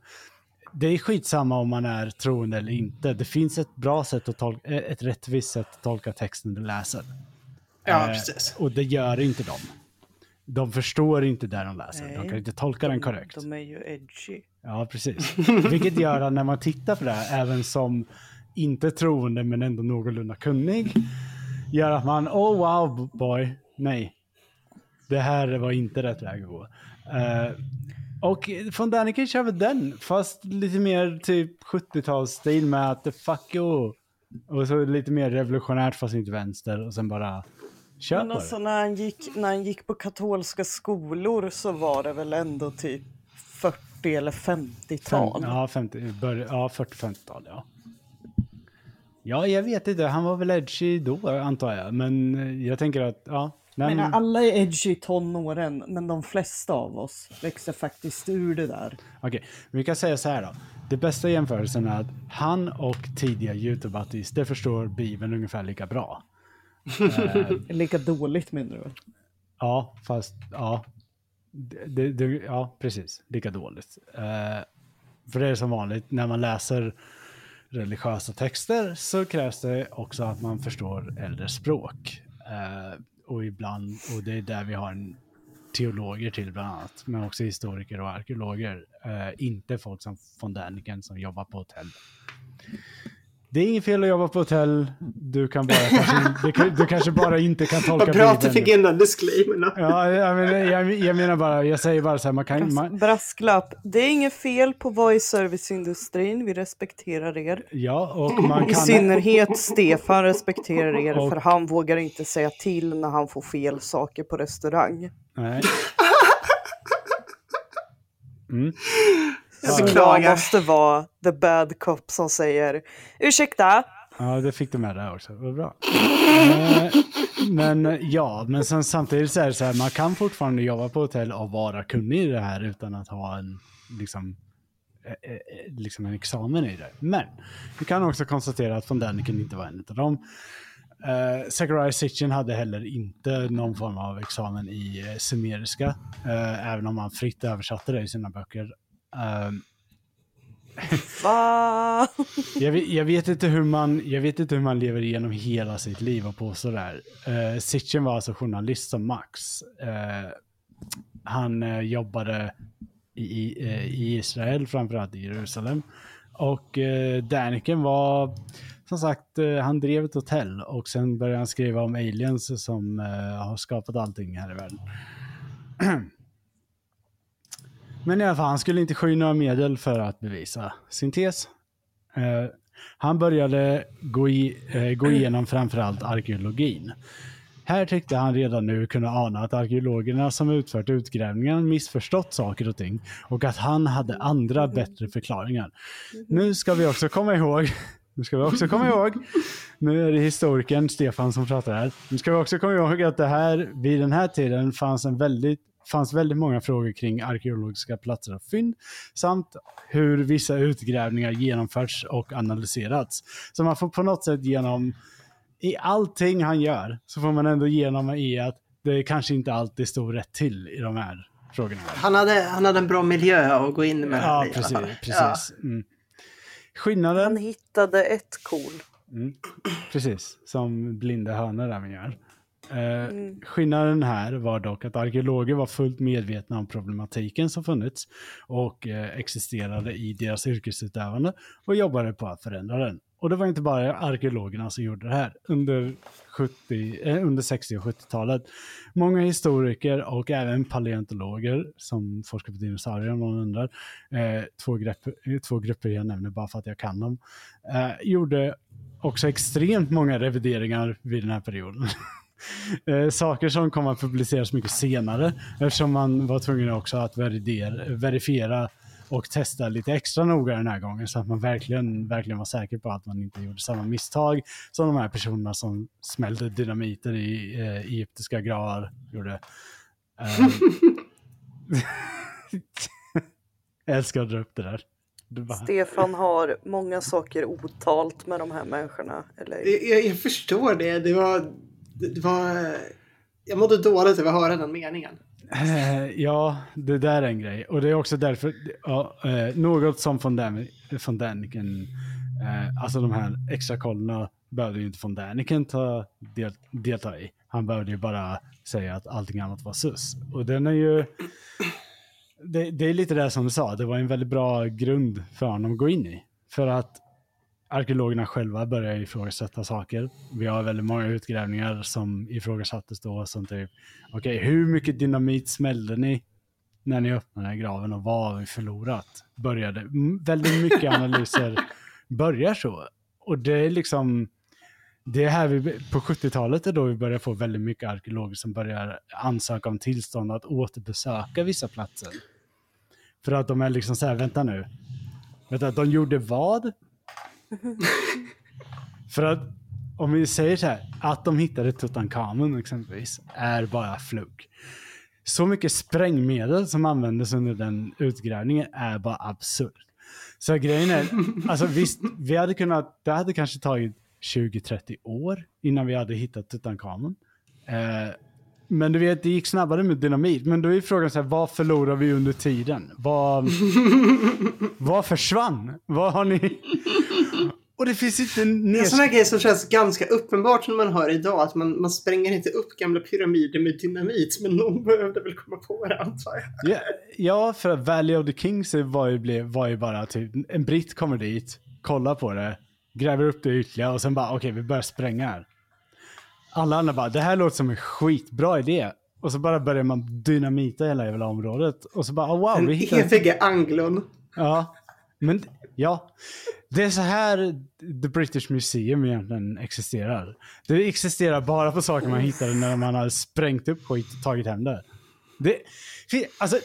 Det är skitsamma om man är troende eller inte. Det finns ett bra sätt att tolka, ett rättvist sätt att tolka texten du läser.
Ja,
Eh,
precis.
Och det gör inte de. De förstår inte det de läser. De
Nej.
kan inte tolka den korrekt.
De är ju edgy.
Ja, precis. Vilket gör att när man tittar på det här, även som inte troende men ändå någorlunda kunnig, gör att man, oh wow boy, nej. Det här var inte rätt väg att gå. Eh, och från Danica kör vi den, fast lite mer typ 70-talsstil med att the fuck you. Och så lite mer revolutionärt fast inte vänster och sen bara kör
Men alltså när han, gick, när han gick på katolska skolor så var det väl ändå typ 40 eller 50-tal?
Fem, ja, 50, börj- ja 40-50-tal, ja. Ja, jag vet inte. Han var väl edgy då, antar jag. Men eh, jag tänker att, ja.
Men
men,
alla är edgy i tonåren, men de flesta av oss växer faktiskt ur det där.
Okej, vi kan säga så här då. Det bästa jämförelsen är att han och tidiga YouTube-artister förstår Bibeln ungefär lika bra.
Lika dåligt menar du?
Ja, fast ja. Det, det, ja, precis. Lika dåligt. Eh, för det är som vanligt, när man läser religiösa texter så krävs det också att man förstår äldre språk. Eh, och ibland, och det är där vi har en teologer till bland annat, men också historiker och arkeologer. Eh, inte folk som von Däniken som jobbar på hotell. Det är inget fel att jobba på hotell. Du kan bara kanske, du, du kanske bara inte kan tolka
Vad bra att du
Bibeln.
fick in den disclaimern.
Ja, jag jag, jag menar bara, jag säger bara så här, man kan... Man,
Brasklapp. Det är inget fel på vara i serviceindustrin. Vi respekterar er.
ja, och man
I
kan...
synnerhet Stefan respekterar er
Och-
för han vågar inte säga till när han får fel saker på restaurang.
Nej. Mm.
Jag
Så jag måste vara the bad cop som säger ursäkta.
Ja, det fick du med där också. Vad bra. Eh, Men ja, men sen, samtidigt så är det så här, man kan fortfarande jobba på hotell och vara kunnig i det här utan att ha en, liksom, eh, eh, liksom en examen i det. Men vi kan också konstatera att von Däniken inte var en av dem. Uh, Zachariah Sitchin hade heller inte någon form av examen i uh, sumeriska, eh, även om han fritt översatte det i sina böcker. Eh,
Va?
jag, vet, jag, vet inte hur man, jag vet inte hur man lever igenom hela sitt liv och påstår det här. Uh, Sitchin var alltså journalist som Max. Eh, han eh, jobbade i, eh, i Israel, framförallt i Jerusalem. Och uh, Daniken var, som sagt, eh, han drev ett hotell och sen började han skriva om aliens som eh, har skapat allting här i världen. Men i alla fall, han skulle inte sky några medel för att bevisa sin tes. Eh, han började gå, i, eh, gå igenom framförallt arkeologin. Här tyckte han redan nu kunna ana att arkeologerna som utfört utgrävningarna missförstått saker och ting och att han hade andra bättre förklaringar. Nu ska vi också komma ihåg, nu ska vi också komma ihåg, nu är det historikern Stefan som pratar här. Nu ska vi också komma ihåg att det här, vid den här tiden fanns en väldigt fanns väldigt många frågor kring arkeologiska platser och fynd samt hur vissa utgrävningar genomförts och analyserats. Så man får på något sätt genom, i allting han gör, så får man ändå genom i att det kanske inte alltid står rätt till i de här frågorna.
Han hade, han hade en bra miljö att gå in med.
Ja, precis. precis. Mm. Skillnaden...
Han hittade ett kol.
Mm. Precis, som blinda hönor även gör. Eh,
Mm.
Skillnaden här var dock att arkeologer var fullt medvetna om problematiken som funnits och eh, existerade i deras yrkesutövande och jobbade på att förändra den. Och det var inte bara arkeologerna som gjorde det här. Under, 70, eh, under 60 och 70-talet, många historiker och även paleontologer som forskar på dinosaurier om någon undrar, eh, två, grepp, eh, två grupper jag nämner bara för att jag kan dem, eh, gjorde också extremt många revideringar vid den här perioden. Eh, saker som kommer att publiceras mycket senare eftersom man var tvungen också att verifiera, verifiera och testa lite extra noga den här gången så att man verkligen, verkligen var säker på att man inte gjorde samma misstag som de här personerna som smällde dynamiter i eh, egyptiska gravar gjorde. Eh, jag älskar att dra upp det där. Det bara,
Stefan har många saker otalt med de här människorna. Eller?
Jag, jag, jag förstår det. Det var, det var... Jag mådde dåligt över att höra den meningen.
Eh, ja, det där är en grej. Och det är också därför, ja, eh, något som von, Dan, von Däniken, eh, alltså de här extra kollerna behövde ju inte von Däniken ta, del, delta i. Han behövde ju bara säga att allting annat var sus. Och den är ju, det, det är lite det som du sa, det var en väldigt bra grund för honom att gå in i. För att arkeologerna själva börjar ifrågasätta saker. Vi har väldigt många utgrävningar som ifrågasattes då som typ, okej, hur mycket dynamit smällde ni när ni öppnade graven och vad har vi förlorat? Började, väldigt mycket analyser börjar så. Och det är liksom, det är här vi, på 70-talet är då vi börjar få väldigt mycket arkeologer som börjar ansöka om tillstånd att återbesöka vissa platser. För att de är liksom så här, vänta nu. Vänta, de gjorde vad? För att om vi säger så här, att de hittade Tutankhamun exempelvis, är bara flug. Så mycket sprängmedel som användes under den utgrävningen är bara absurt. Så grejen är, alltså visst, vi hade kunnat, det hade kanske tagit 20-30 år innan vi hade hittat Tutankhamun. Eh, men du vet, det gick snabbare med dynamit. Men då är frågan så här, vad förlorar vi under tiden? Vad, vad försvann? Vad har ni? Och det finns inte en
Det är en sån här grej som känns ganska uppenbart när man hör idag. Att man, man spränger inte upp gamla pyramider med dynamit. Men någon behövde väl komma på det antar jag.
Ja, ja, för att Valley of the Kings var ju, var ju bara typ, en britt kommer dit, kollar på det, gräver upp det ytterligare och sen bara okej, vi börjar spränga här. Alla andra bara, det här låter som en skitbra idé. Och så bara börjar man dynamita hela jävla området. Och så bara, oh, wow, vi hittade...
evige anglon.
Ja, men ja. Det är så här The British Museum egentligen existerar. Det existerar bara på saker man hittade när man har sprängt upp skit och tagit hem det. Det, alltså,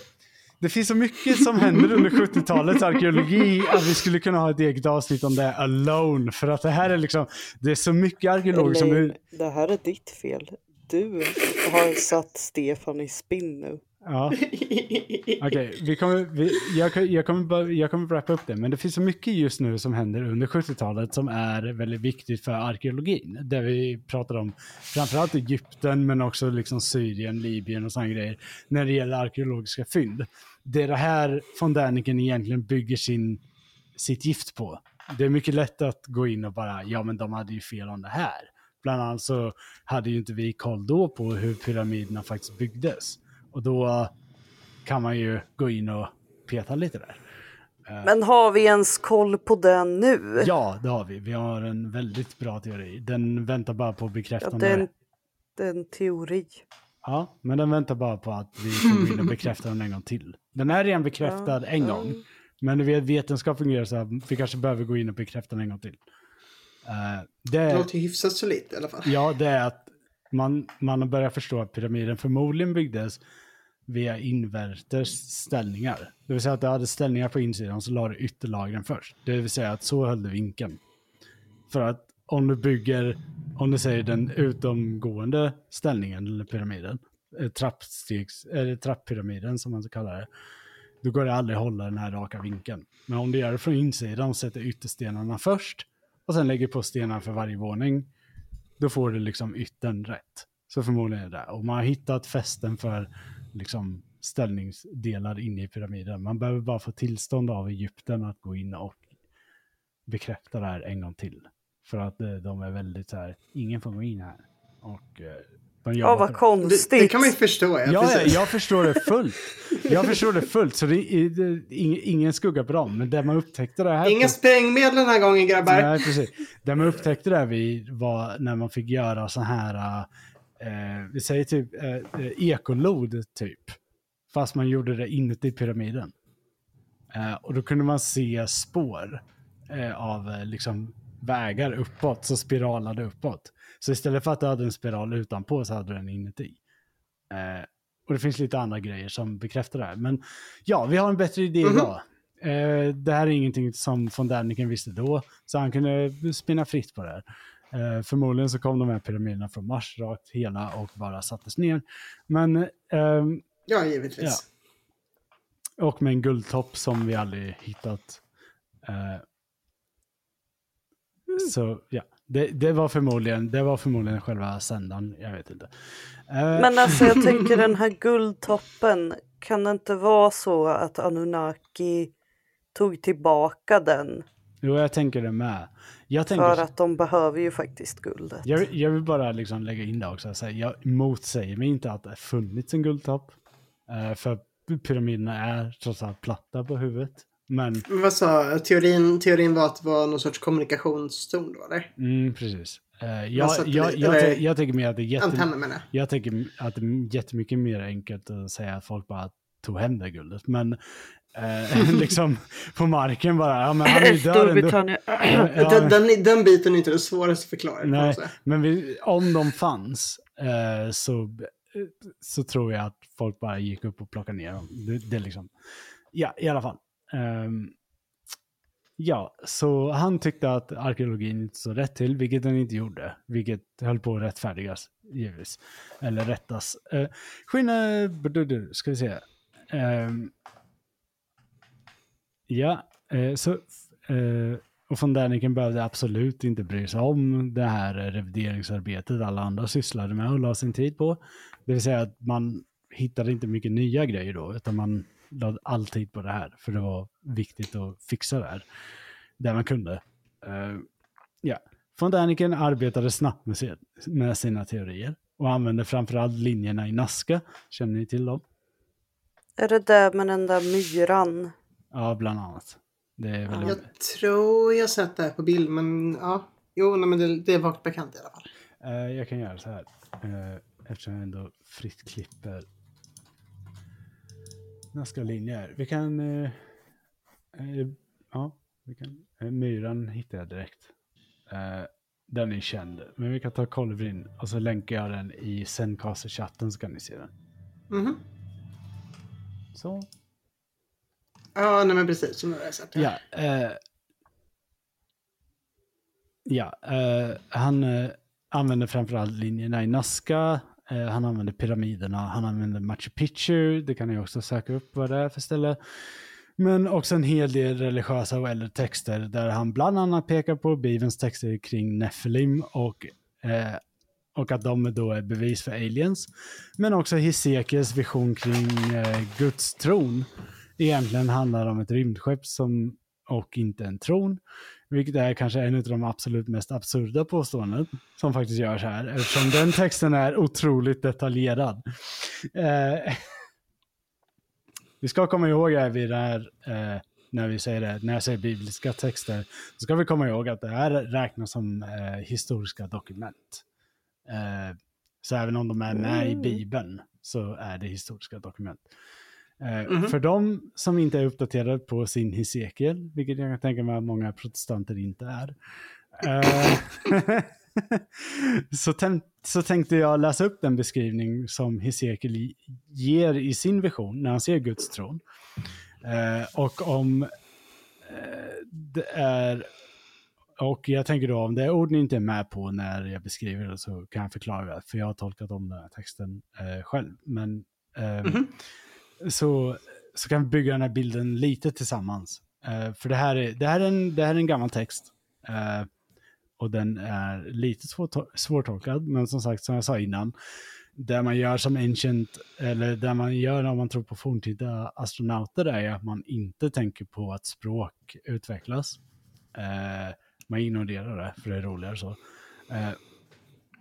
det finns så mycket som händer under 70-talets arkeologi att vi skulle kunna ha ett eget avsnitt om det alone. För att det här är liksom, det är så mycket arkeologer som...
Eller, det här är ditt fel. Du har satt Stefan i spinn nu.
Ja. Okej, vi kommer, vi, jag, jag, kommer, jag kommer wrappa upp det, men det finns så mycket just nu som händer under 70-talet som är väldigt viktigt för arkeologin. Där vi pratar om framförallt Egypten, men också liksom Syrien, Libyen och sådana grejer, när det gäller arkeologiska fynd. Det är det här von Däniken egentligen bygger sin, sitt gift på. Det är mycket lätt att gå in och bara, ja men de hade ju fel om det här. Bland annat så hade ju inte vi koll då på hur pyramiderna faktiskt byggdes. Och då kan man ju gå in och peta lite där.
Men har vi ens koll på det nu?
Ja, det har vi. Vi har en väldigt bra teori. Den väntar bara på
Ja,
bekräftande.
det, är en, det är en teori.
Ja, men den väntar bara på att vi får in och bekräfta den en gång till. Den är redan bekräftad en gång. Men du vet, vetenskap fungerar så att vi kanske behöver gå in och bekräfta den en gång till. Eh,
Det
det,
låter ju hyfsat solitt i alla fall.
ja, det är att man, man har börjat förstå att pyramiden förmodligen byggdes via inverters ställningar. Det vill säga att det hade ställningar på insidan så la du ytterlagren först. Det vill säga att så höll du vinkeln. För att om du bygger, om du säger den utomgående ställningen eller pyramiden, eh, trappstegs, eller trapppyramiden som man så kallar det, då går det aldrig att hålla den här raka vinkeln. Men om du gör det från insidan och sätter ytterstenarna först och sen lägger på stenar för varje våning, då får du liksom yttern rätt. Så förmodligen är det det. Och man har hittat fästen för liksom ställningsdelar inne i pyramiden. Man behöver bara få tillstånd av Egypten att gå in och bekräfta det här en gång till. För att eh, de är väldigt så här, ingen får gå in här. Och eh, de
Ja, vad
det.
konstigt.
Det, det kan man ju förstå. Ja,
Ja, ja,
precis.
jag förstår det fullt. Jag förstår det fullt, så det är, det är ing- ingen skugga på dem. Men där man upptäckte det här...
Inga
på-
sprängmedel den här gången grabbar.
Nej, precis. Det man upptäckte där vi var när man fick göra så här, eh, vi säger typ eh, eh, ekolod typ. Fast man gjorde det inuti pyramiden. Eh, och då kunde man se spår eh, av eh, liksom vägar uppåt, så spiralade uppåt. Så istället för att du hade en spiral utanpå så hade du den inuti. Eh, och det finns lite andra grejer som bekräftar det här. Men ja, vi har en bättre idé
Mhm.
idag. Eh, det här är ingenting som von Däniken visste då, så han kunde spinna fritt på det här. Eh, förmodligen så kom de här pyramiderna från Mars rakt hela och bara sattes ner. Men, ehm,
Ja, givetvis.
och med en guldtopp som vi aldrig hittat. Så ja, det, det, var förmodligen, det var förmodligen själva sändaren, jag vet inte. Eh,
Men alltså jag tänker den här guldtoppen, kan det inte vara så att Anunnaki tog tillbaka den?
Jo, jag tänker det med. Jag, tänker,
För att de behöver ju faktiskt guldet.
jag, vill- jag vill bara liksom lägga in det också. Så här, jag motsäger mig inte att det funnits en guldtopp. Eh, för pyramiderna är trots allt platta på huvudet. Men,
Vad sa teorin? Teorin var att det var någon sorts kommunikationston då, eller?
mm, precis. Eh, jag,
satte
jag,
det-
jag,
eller-
tän- jag tänker mer att det är jätte,
Antenner jag.
Jag tänker att det är jättemycket mer enkelt att säga att folk bara tog hem det guldet. Men eh, liksom på marken bara, ja men han är.
Storbritannien.
Ja,
Den, den, den biten är inte det svåraste att förklara.
Nej, men vi, om de fanns eh, så, så tror jag att folk bara gick upp och plockade ner dem. Det, det är liksom, ja, i alla fall. Ehm, ja, så han tyckte att arkeologin inte så rätt till, vilket den inte gjorde. Vilket höll på att rättfärdigas, givetvis. Eller rättas. Eh, uh, skillnad, ska vi se. Ehm, ja, eh, så... Eh, och von Däniken behövde absolut inte bry sig om det här revideringsarbetet alla andra sysslade med och la sin tid på. Det vill säga att man hittade inte mycket nya grejer då, utan man lade all tid på det här, för det var viktigt att fixa det här, där man kunde. Uh, ja. Von Däniken arbetade snabbt med, sin, med sina teorier och använde framförallt linjerna i Nazca. Känner ni till dem?
Är det där med den där myran?
Ja, bland annat. Det är väldigt...
Jag tror jag sett det här på bild, men ja. Jo, nej, men det, det är vagt bekant i alla fall.
Eh, jag kan göra så här. Uh, eftersom jag ändå fritt klipper nästa linjer. Vi kan... eh, eh, ja, vi kan... Uh, myran hittar jag direkt. Eh, den är känd. Men vi kan ta kolibrin och så länkar jag den i Zencaster-chatten så kan ni se den.
Mhm.
Så.
Ja, nej men precis. Som jag har sett.
Ja. eh, ja, eh, han eh, använder framförallt linjerna i Nazca. Eh, han använder pyramiderna. Han använder Machu Picchu. Det kan ni också söka upp vad det är för ställe. Men också en hel del religiösa och äldre texter där han bland annat pekar på Bibelns texter kring Nephilim och, eh, och att de då är bevis för aliens. Men också Hesekiels vision kring eh, Guds tron egentligen handlar det om ett rymdskepp som, och inte en tron. Vilket är kanske en av de absolut mest absurda påståenden som faktiskt görs här. Eftersom den texten är otroligt detaljerad. Eh, vi ska komma ihåg här vid det här, eh, när vi säger det, när jag säger bibliska texter, så ska vi komma ihåg att det här räknas som eh, historiska dokument. Eh, så även om de är med i
Mm.
Bibeln så är det historiska dokument. Eh,
Mhm.
För de som inte är uppdaterade på sin Hesekiel, vilket jag kan tänka mig att många protestanter inte är, eh, så, så tänkte jag läsa upp den beskrivning som Hesekiel ger i sin vision när han ser Guds tron. Eh, och om det är och jag tänker då om det är ord ni inte är med på när jag beskriver det så kan jag förklara det. För jag har tolkat om den här texten eh, själv. Men eh,
Mhm
så, så kan vi bygga den här bilden lite tillsammans. Uh, för det här, är, det, här är en, det här är en gammal text. Uh, och den är lite svår, svårtolkad. Men som sagt, som jag sa innan. Det man gör som ancient, eller det man gör om man tror på forntida astronauter är att man inte tänker på att språk utvecklas. Uh, man ignorerar det, för det är roligare så.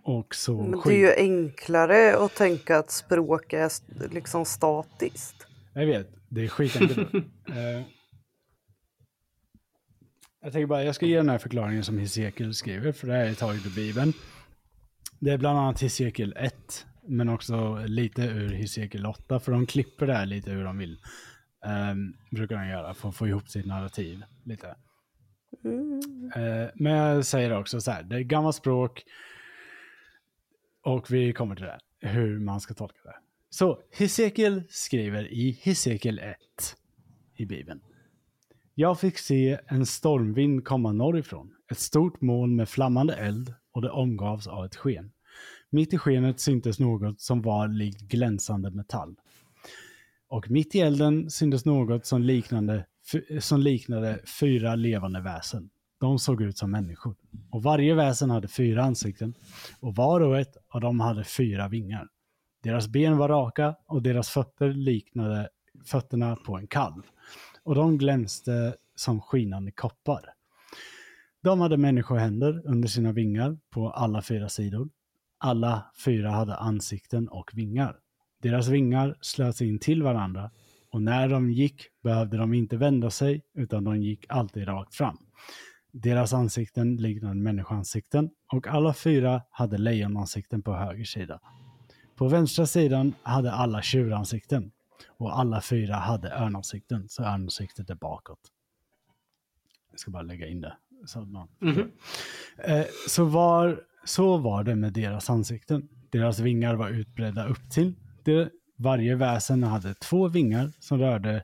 Eh, och så
Men det är ju enklare att tänka att språk är liksom statiskt.
Jag vet, det är skitenkelt. uh, jag tänker bara, jag ska ge den här förklaringen som Hesekiel skriver, för det här är taget ur Bibeln. Det är bland annat Hesekiel 1, men också lite ur Hesekiel 8, för de klipper det här lite hur de vill. Um, brukar de göra, för att få ihop sitt narrativ lite. Eh, men jag säger också så här, det är gammalt språk och vi kommer till det, hur man ska tolka det. Så Hesekiel skriver i Hesekiel 1 i Bibeln. Jag fick se en stormvind komma norrifrån, ett stort moln med flammande eld och det omgavs av ett sken. Mitt i skenet syntes något som var likt glänsande metall. Och mitt i elden syntes något som liknade, som liknade fyra levande väsen. De såg ut som människor. Och varje väsen hade fyra ansikten. Och var och ett av dem hade fyra vingar. Deras ben var raka och deras fötter liknade fötterna på en kalv. Och de glänste som skinande koppar. De hade människohänder under sina vingar på alla fyra sidor. Alla fyra hade ansikten och vingar. Deras vingar slöt in till varandra och när de gick behövde de inte vända sig utan de gick alltid rakt fram. Deras ansikten liknade människoansikten och alla fyra hade lejonansikten på höger sida. På vänstra sidan hade alla tjuransikten och alla fyra hade örnansikten, så örnansiktet är bakåt. Jag ska bara lägga in det. Så, man...
Mhm.
eh, så, var, så var det med deras ansikten. Deras vingar var utbredda upp till. Det, varje väsen hade två vingar som rörde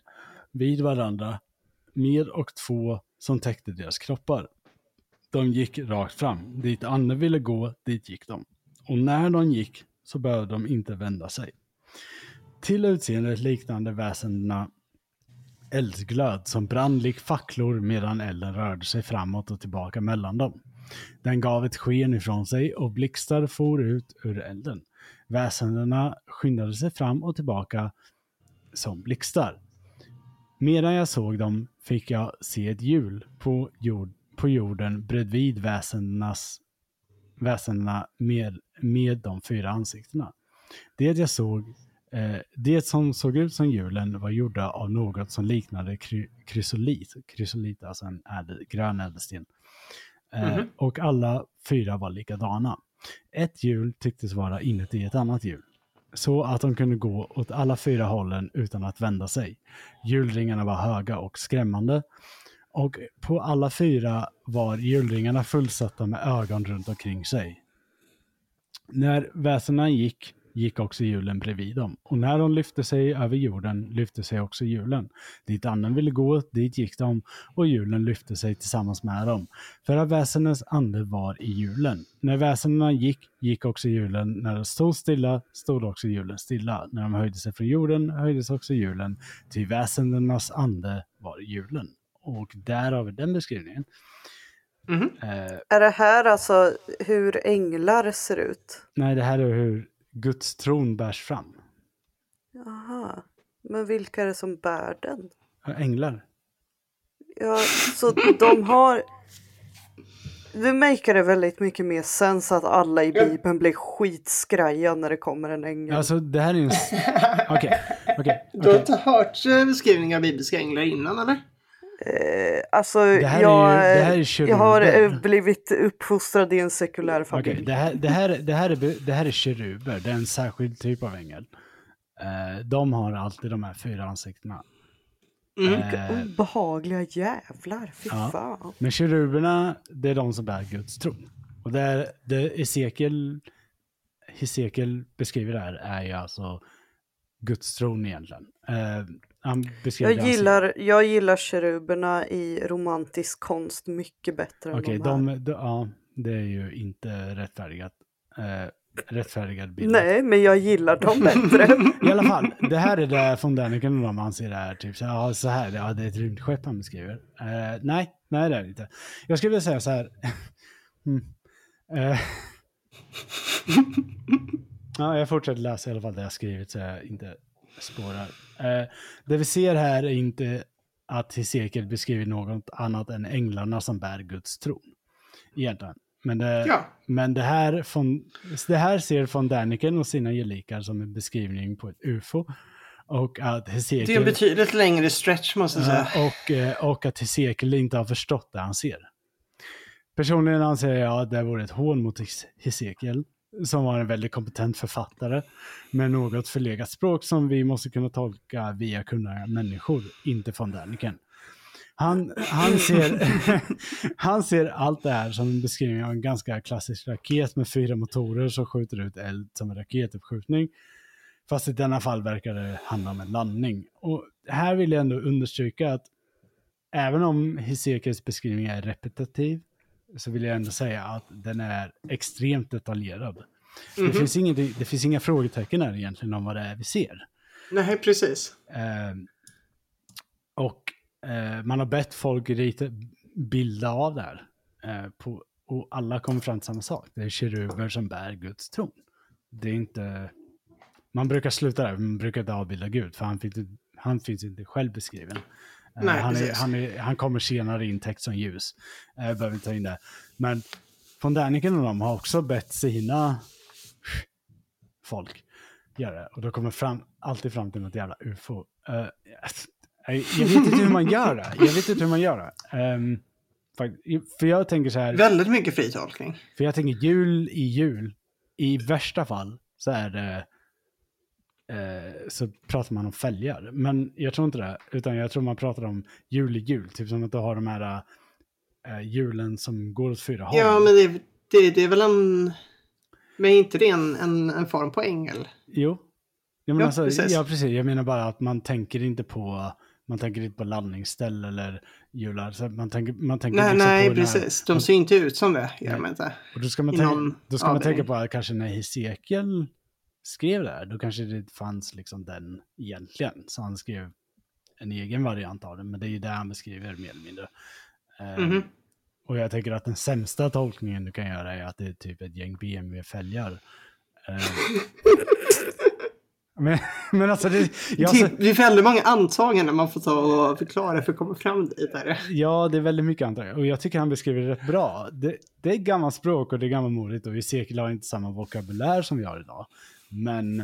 vid varandra med och två som täckte deras kroppar. De gick rakt fram. Dit Anne ville gå, dit gick de. Och när de gick så behövde de inte vända sig. Till utseendet liknande väsendena eldsglöd som brann lik facklor medan elden rörde sig framåt och tillbaka mellan dem. Den gav ett sken ifrån sig och blixtar for ut ur elden. Väsendena skyndade sig fram och tillbaka som blixtar. Medan jag såg dem fick jag se ett hjul på, jord, på jorden bredvid väsendenas, väsendena med, med de fyra ansiktena. Det jag såg Eh, det som såg ut som hjulen var gjorda av något som liknade kry krysolit. Krysolit alltså en ädel, grön ädelsten. Eh,
Mhm.
Och alla fyra var likadana. Ett hjul tycktes vara inuti ett annat hjul. Så att de kunde gå åt alla fyra hållen utan att vända sig. Hjulringarna var höga och skrämmande. Och på alla fyra var hjulringarna fullsatta med ögon runt omkring sig. När väsena gick, gick också hjulen bredvid dem. Och när de lyfte sig över jorden lyfte sig också hjulen. Dit anden ville gå, dit gick de och hjulen lyfte sig tillsammans med dem. För att väsendets ande var i hjulen. När väsendena gick, gick också hjulen. När de stod stilla, stod också hjulen stilla. När de höjde sig från jorden, höjdes också hjulen. Till väsendenas ande var i hjulen. Och därav den beskrivningen.
Mhm.
Eh,
Är det här alltså hur änglar ser ut?
nej, det här är hur Guds tron bärs fram.
Jaha. Men vilka är det som bär den?
Änglar.
Ja, så de har... Det maker det väldigt mycket mer sens att alla i Bibeln blir skitskraja när det kommer en ängel.
Alltså det här är en... s- Okej, okej.
Du har inte hört eh, beskrivningar av bibliska änglar innan eller?
Eh, alltså,
Det här är
jag,
ju- det här är
jag har eh, blivit uppfostrad i en sekulär familj.
Okej, det, här, det, här, det, här är, det här är keruber, det är en särskild typ av ängel. Eh, de har alltid de här fyra ansiktena.
Mm.
Eh,
Obehagliga jävlar, fy
Ja.
fan.
men keruberna, det är de som bär Guds tron. Och det, är- det Esekiel, Hesekiel beskriver där är ju alltså Guds tron egentligen. Eh,
Jag gillar, jag gillar keruberna i romantisk konst mycket bättre än
Okej,
de här.
de, de, ja, det är ju inte rättfärdigat. Eh, rättfärdigad bild.
Nej, men jag gillar dem bättre.
I alla fall, det här är det von Däniken och de anser det här, typ så ja, så här, ja, det är ett rymdskepp han beskriver. Eh, nej, nej det är det inte. Jag skulle vilja säga så här. mm. eh. ja, jag fortsätter läsa i alla fall det jag skrivit så jag inte spårar. Eh, det vi ser här är inte att Hesekiel beskriver något annat än änglarna som bär Guds tron. Egentligen. Men det,
Ja.
men det här, från, det här ser von Däniken och sina gelikar som en beskrivning på ett UFO. Och att Hesekiel...
Det är en betydligt längre stretch måste jag säga.
Och, eh, och att Hesekiel inte har förstått det han ser. Personligen anser jag att det vore ett hån mot Hes- Hesekiel, som var en väldigt kompetent författare, med något förlegat språk som vi måste kunna tolka via kunniga människor, inte från Däniken. Han, han, ser, han ser allt det här som en beskrivning av en ganska klassisk raket med fyra motorer som skjuter ut eld som en raketuppskjutning. Fast i denna fall verkar det handla om en landning. Och här vill jag ändå understryka att även om Hesekiels beskrivning är repetitiv så vill jag ändå säga att den är extremt detaljerad. Det,
Mhm.
finns inget, det finns inga frågetecken här egentligen om vad det är vi ser.
Nej, precis.
Eh, och eh, man har bett folk rita, bilda av det här. Eh, på, och alla kommer fram till samma sak. Det är keruber som bär Guds tron. Det är inte... Man brukar sluta där, man brukar inte avbilda Gud, för han finns, han finns inte själv beskriven. Eh,
Nej,
han, är, han, är, han kommer senare in text som ljus. Eh, Jag behöver inte ta in det. Men von Däniken och de har också bett sina folk göra det. Och då kommer fram, alltid fram till något jävla ufo. Eh, jag, vet inte hur man gör det. Jag vet inte hur man gör det. Fakt- för jag tänker så här,
Väldigt mycket fri tolkning.
för jag tänker jul i jul. I värsta fall så är det eh, så pratar man om fälgar. Men jag tror inte det, utan jag tror man pratar om jul i jul. Typ som att du har de här eh, julen som går åt fyra håll.
Ja, men det, det, det är väl en... Men är inte det en, en, en form på ängel?
Jo. Ja, men
Ja,
alltså,
precis.
ja, precis. Jag menar bara att man tänker inte på man tänker inte på landningsställ eller jular. Så man tänker, man tänker
Nej,
liksom
nej,
på
precis. De ser inte ut som det, gör de inte.
Och då ska man, tänka, då ska man tänka på kanske när Hesekiel skrev det här, då kanske det fanns liksom den egentligen. Så han skrev en egen variant av den, men det är ju det han beskriver mer eller mindre. Eh,
Mhm.
Och jag tänker att den sämsta tolkningen du kan göra är att det är typ ett gäng BMW-fälgar. Eh, men, men alltså, det, jag,
Det, det är väldigt många antaganden man får ta och förklara för att komma fram dit. Där.
Ja, det är väldigt mycket antar Och jag tycker han beskriver det rätt bra. Det, det är gammalt språk och det är gammalmodigt och Esekiel har inte samma vokabulär som vi har idag. Men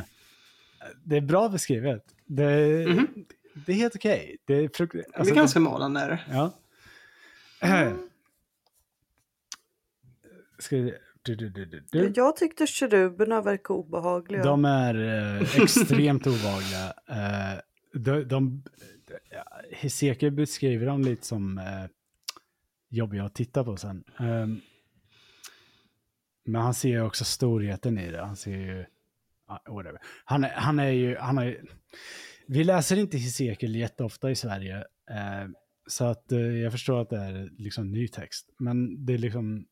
det är bra beskrivet. Det,
Mhm.
det är helt okej. Det är, frukt,
det
alltså,
är ganska målande. Är det.
Ja. Ska vi... Du, du, du, du, du.
Jag tyckte keruberna verkade obehagliga.
De är eh, extremt obehagliga. Eh, de, de, ja, Hiseke beskriver dem lite som eh, jobbiga att titta på sen. Ehm, men han ser ju också storheten i det. Han ser ju... whatever. Han, är, han är ju... Han är, vi läser inte Hesekiel jätteofta i Sverige. Eh, så att eh, jag förstår att det är liksom ny text. Men det är liksom...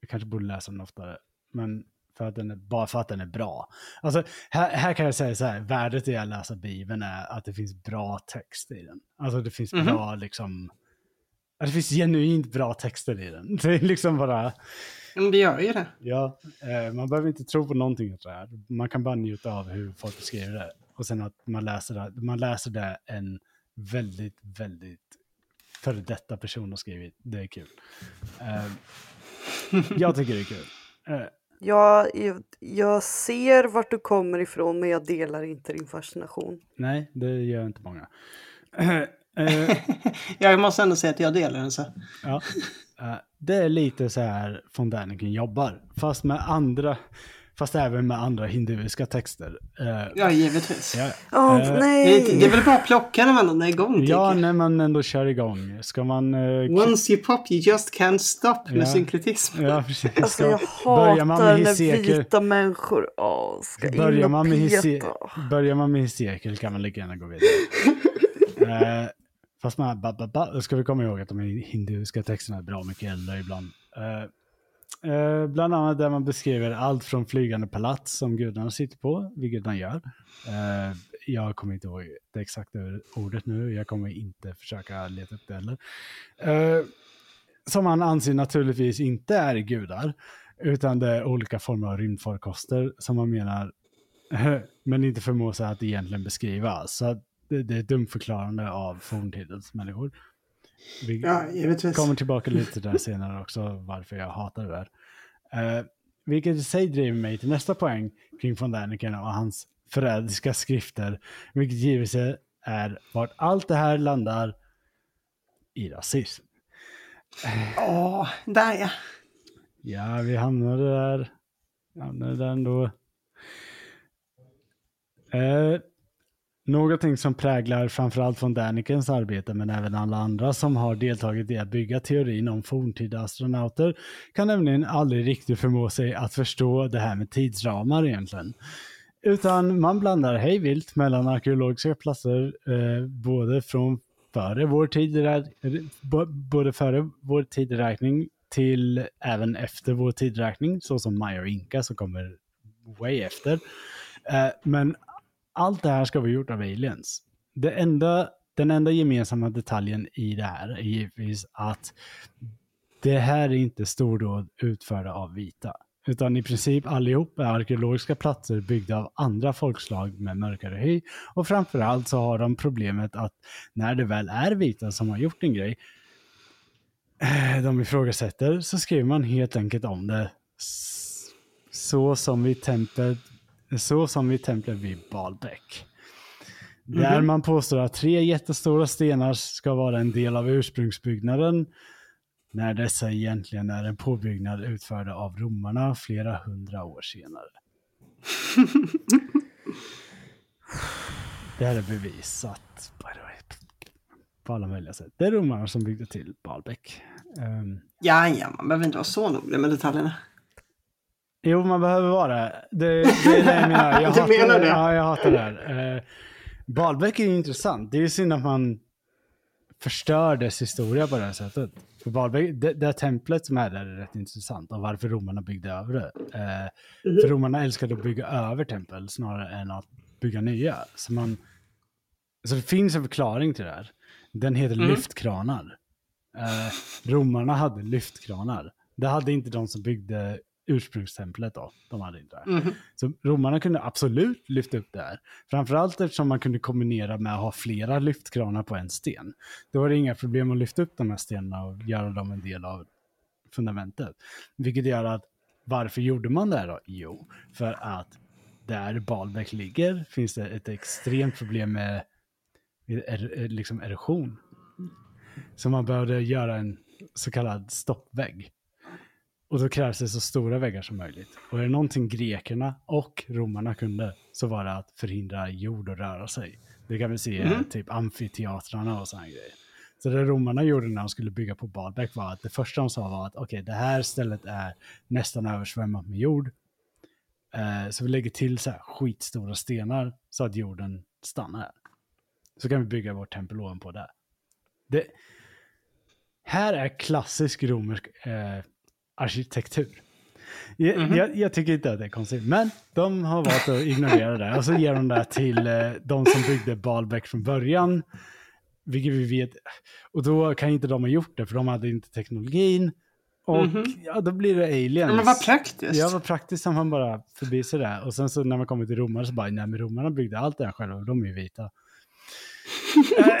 Vi kanske borde läsa den oftare. Men för att den är, bara för att den är bra. Alltså, här, här kan jag säga så här, värdet i att läsa Bibeln är att det finns bra text i den. Alltså det finns
Mhm.
bra liksom... Det finns genuint bra texter i den. Det är liksom bara...
Men det gör ju det.
Ja, eh, man behöver inte tro på någonting av det här. Man kan bara njuta av hur folk beskriver det. Och sen att man läser det, man läser det en väldigt, väldigt före detta person har skrivit. Det är kul. Eh, jag tycker det är kul. Eh,
Jag, jag, jag ser vart du kommer ifrån men jag delar inte din fascination.
nej, det gör inte många. Eh,
Jag måste ändå säga att jag delar den så.
Ja. Eh, det är lite så här von Däniken jobbar. Fast med andra, fast även med andra hinduiska texter. Eh,
Ja, givetvis.
ja,
Åh
Det
Eh,
är,
nej!
det är väl bara att plocka när man är igång.
ja, när man ändå kör igång. Ska man...
jag. Once you pop you just can't stop med
Ja.
synkretism.
ja, precis.
Alltså
Ska,
jag
börjar man
hatar
med
när vita människor åh, ska in
börjar
och
man med
peta.
börjar man med Hesekiel kan man lika gärna gå vidare. eh, fast man, ba, ba, ba, ska vi komma ihåg att de hinduiska texterna är bra mycket äldre ibland. Uh, uh, bland annat där man beskriver allt från flygande palats som gudarna sitter på, vilket de gör. Uh, jag kommer inte ihåg det exakta ordet nu, jag kommer inte försöka leta upp det heller. Som man anser naturligtvis inte är gudar, utan det är olika former av rymdfarkoster som man menar, men inte förmår sig att egentligen beskriva. Så att det, det är ett dumförklarande av forntidens människor. Vi
Ja, givetvis.
kommer tillbaka lite där senare också, varför jag hatar det där. Eh, vilket i sig driver mig till nästa poäng kring von Däniken och hans förrädiska skrifter, vilket givetvis är vart allt det här landar i rasism.
Åh, där ja.
Ja, vi hamnade där. Hamnade där ändå. Eh, någonting som präglar framförallt von Dänikens arbete, men även alla andra som har deltagit i att bygga teorin om forntida astronauter, kan nämligen aldrig riktigt förmå sig att förstå det här med tidsramar egentligen. Utan man blandar hejvilt mellan arkeologiska platser, eh, både från före vår tideräkning, både före vår tideräkning till även efter vår tideräkning, såsom Maya och Inka som kommer way efter. Eh, men allt det här ska vara gjort av aliens. Det enda, den enda gemensamma detaljen i det här är givetvis att det här är inte stordåd utförda av vita. Utan i princip allihop är arkeologiska platser byggda av andra folkslag med mörkare hy. Och framförallt så har de problemet att när det väl är vita som har gjort en grej, eh, de ifrågasätter, så skriver man helt enkelt om det så som vid templet, så som vid templet vid Baalbek. Där man påstår att tre jättestora stenar ska vara en del av ursprungsbyggnaden, när dessa egentligen är en påbyggnad utförda av romarna flera hundra år senare. Det här är bevisat, på alla möjliga sätt. Det är romarna som byggde till Baalbek. Um,
Ja, ja, man behöver inte vara så noga med detaljerna.
Jo, man behöver vara det. Det, det är det jag menar. Jag hatar,
menar det?
Ja, jag hatar det här. Eh, Baalbek är ju intressant. Det är ju synd att man förstör dess historia på det här sättet. För Baalbek, det, det här templet som är där är rätt intressant och varför romarna byggde över det. Eh, För romarna älskade att bygga över tempel snarare än att bygga nya. Så, man, så det finns en förklaring till det här. Den heter
Mm.
lyftkranar. Eh, romarna hade lyftkranar. Det hade inte de som byggde ursprungstemplet då. De hade inte det.
Mhm.
Så romarna kunde absolut lyfta upp det här. Framförallt eftersom man kunde kombinera med att ha flera lyftkranar på en sten. Då var det inga problem att lyfta upp de här stenarna och göra dem en del av fundamentet. Vilket gör att varför gjorde man det här då? Jo, för att där Balbäck ligger finns det ett extremt problem med, med er, liksom erosion. Så man behövde göra en så kallad stoppvägg. Och då krävs det så stora väggar som möjligt. Och är det någonting grekerna och romarna kunde så var det att förhindra jord att röra sig. Det kan vi se i typ amfiteatrarna och sådana grejer. Så det romarna gjorde när de skulle bygga på Baalbäck var att det första de sa var att okej, det här stället är nästan översvämmat med jord. Eh, så vi lägger till så här skitstora stenar så att jorden stannar här. Så kan vi bygga vårt tempel ovanpå där. Det, här är klassisk romersk eh, arkitektur. Jag, jag, jag tycker inte att det är konstigt, men de har valt att ignorera det. Och så ger de det till eh, de som byggde Baalbäck från början. Vilket vi vet. Och då kan inte de ha gjort det, för de hade inte teknologin. Och ja, då blir det aliens.
Men vad praktiskt.
Ja, vad praktiskt som han bara förbi sig där. Och sen så när man kommer till romare så bara, nej men romarna byggde allt det här själva, och de är ju vita.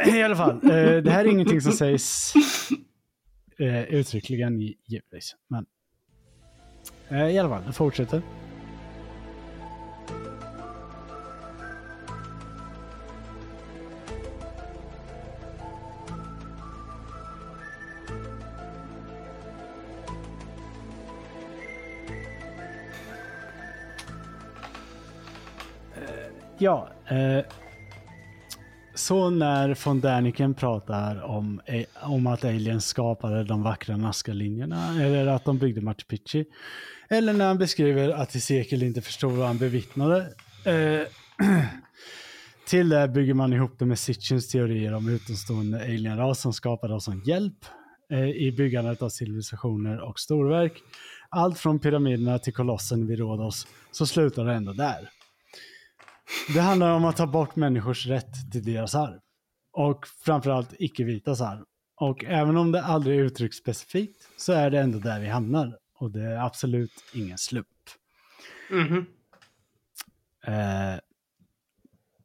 Eh, I alla fall, eh, det här är ingenting som sägs eh, uttryckligen i- givetvis. Men eh, i alla fall, det fortsätter. Eh, ja, eh, så när von Däniken pratar om, eh, om att aliens skapade de vackra Nazca-linjerna eller att de byggde Machu Picchu. Eller när han beskriver att Hesekiel inte förstod vad han bevittnade. Eh, till det bygger man ihop det med Sitchins teorier om utomstående alienras som skapade oss som hjälp eh, i byggandet av civilisationer och storverk. Allt från pyramiderna till kolossen vid Rhodos så slutar det ändå där. Det handlar om att ta bort människors rätt till deras arv. Och framförallt icke-vitas arv. Och även om det aldrig uttrycks specifikt så är det ändå där vi hamnar. Och det är absolut ingen slump.
Mhm.
Eh,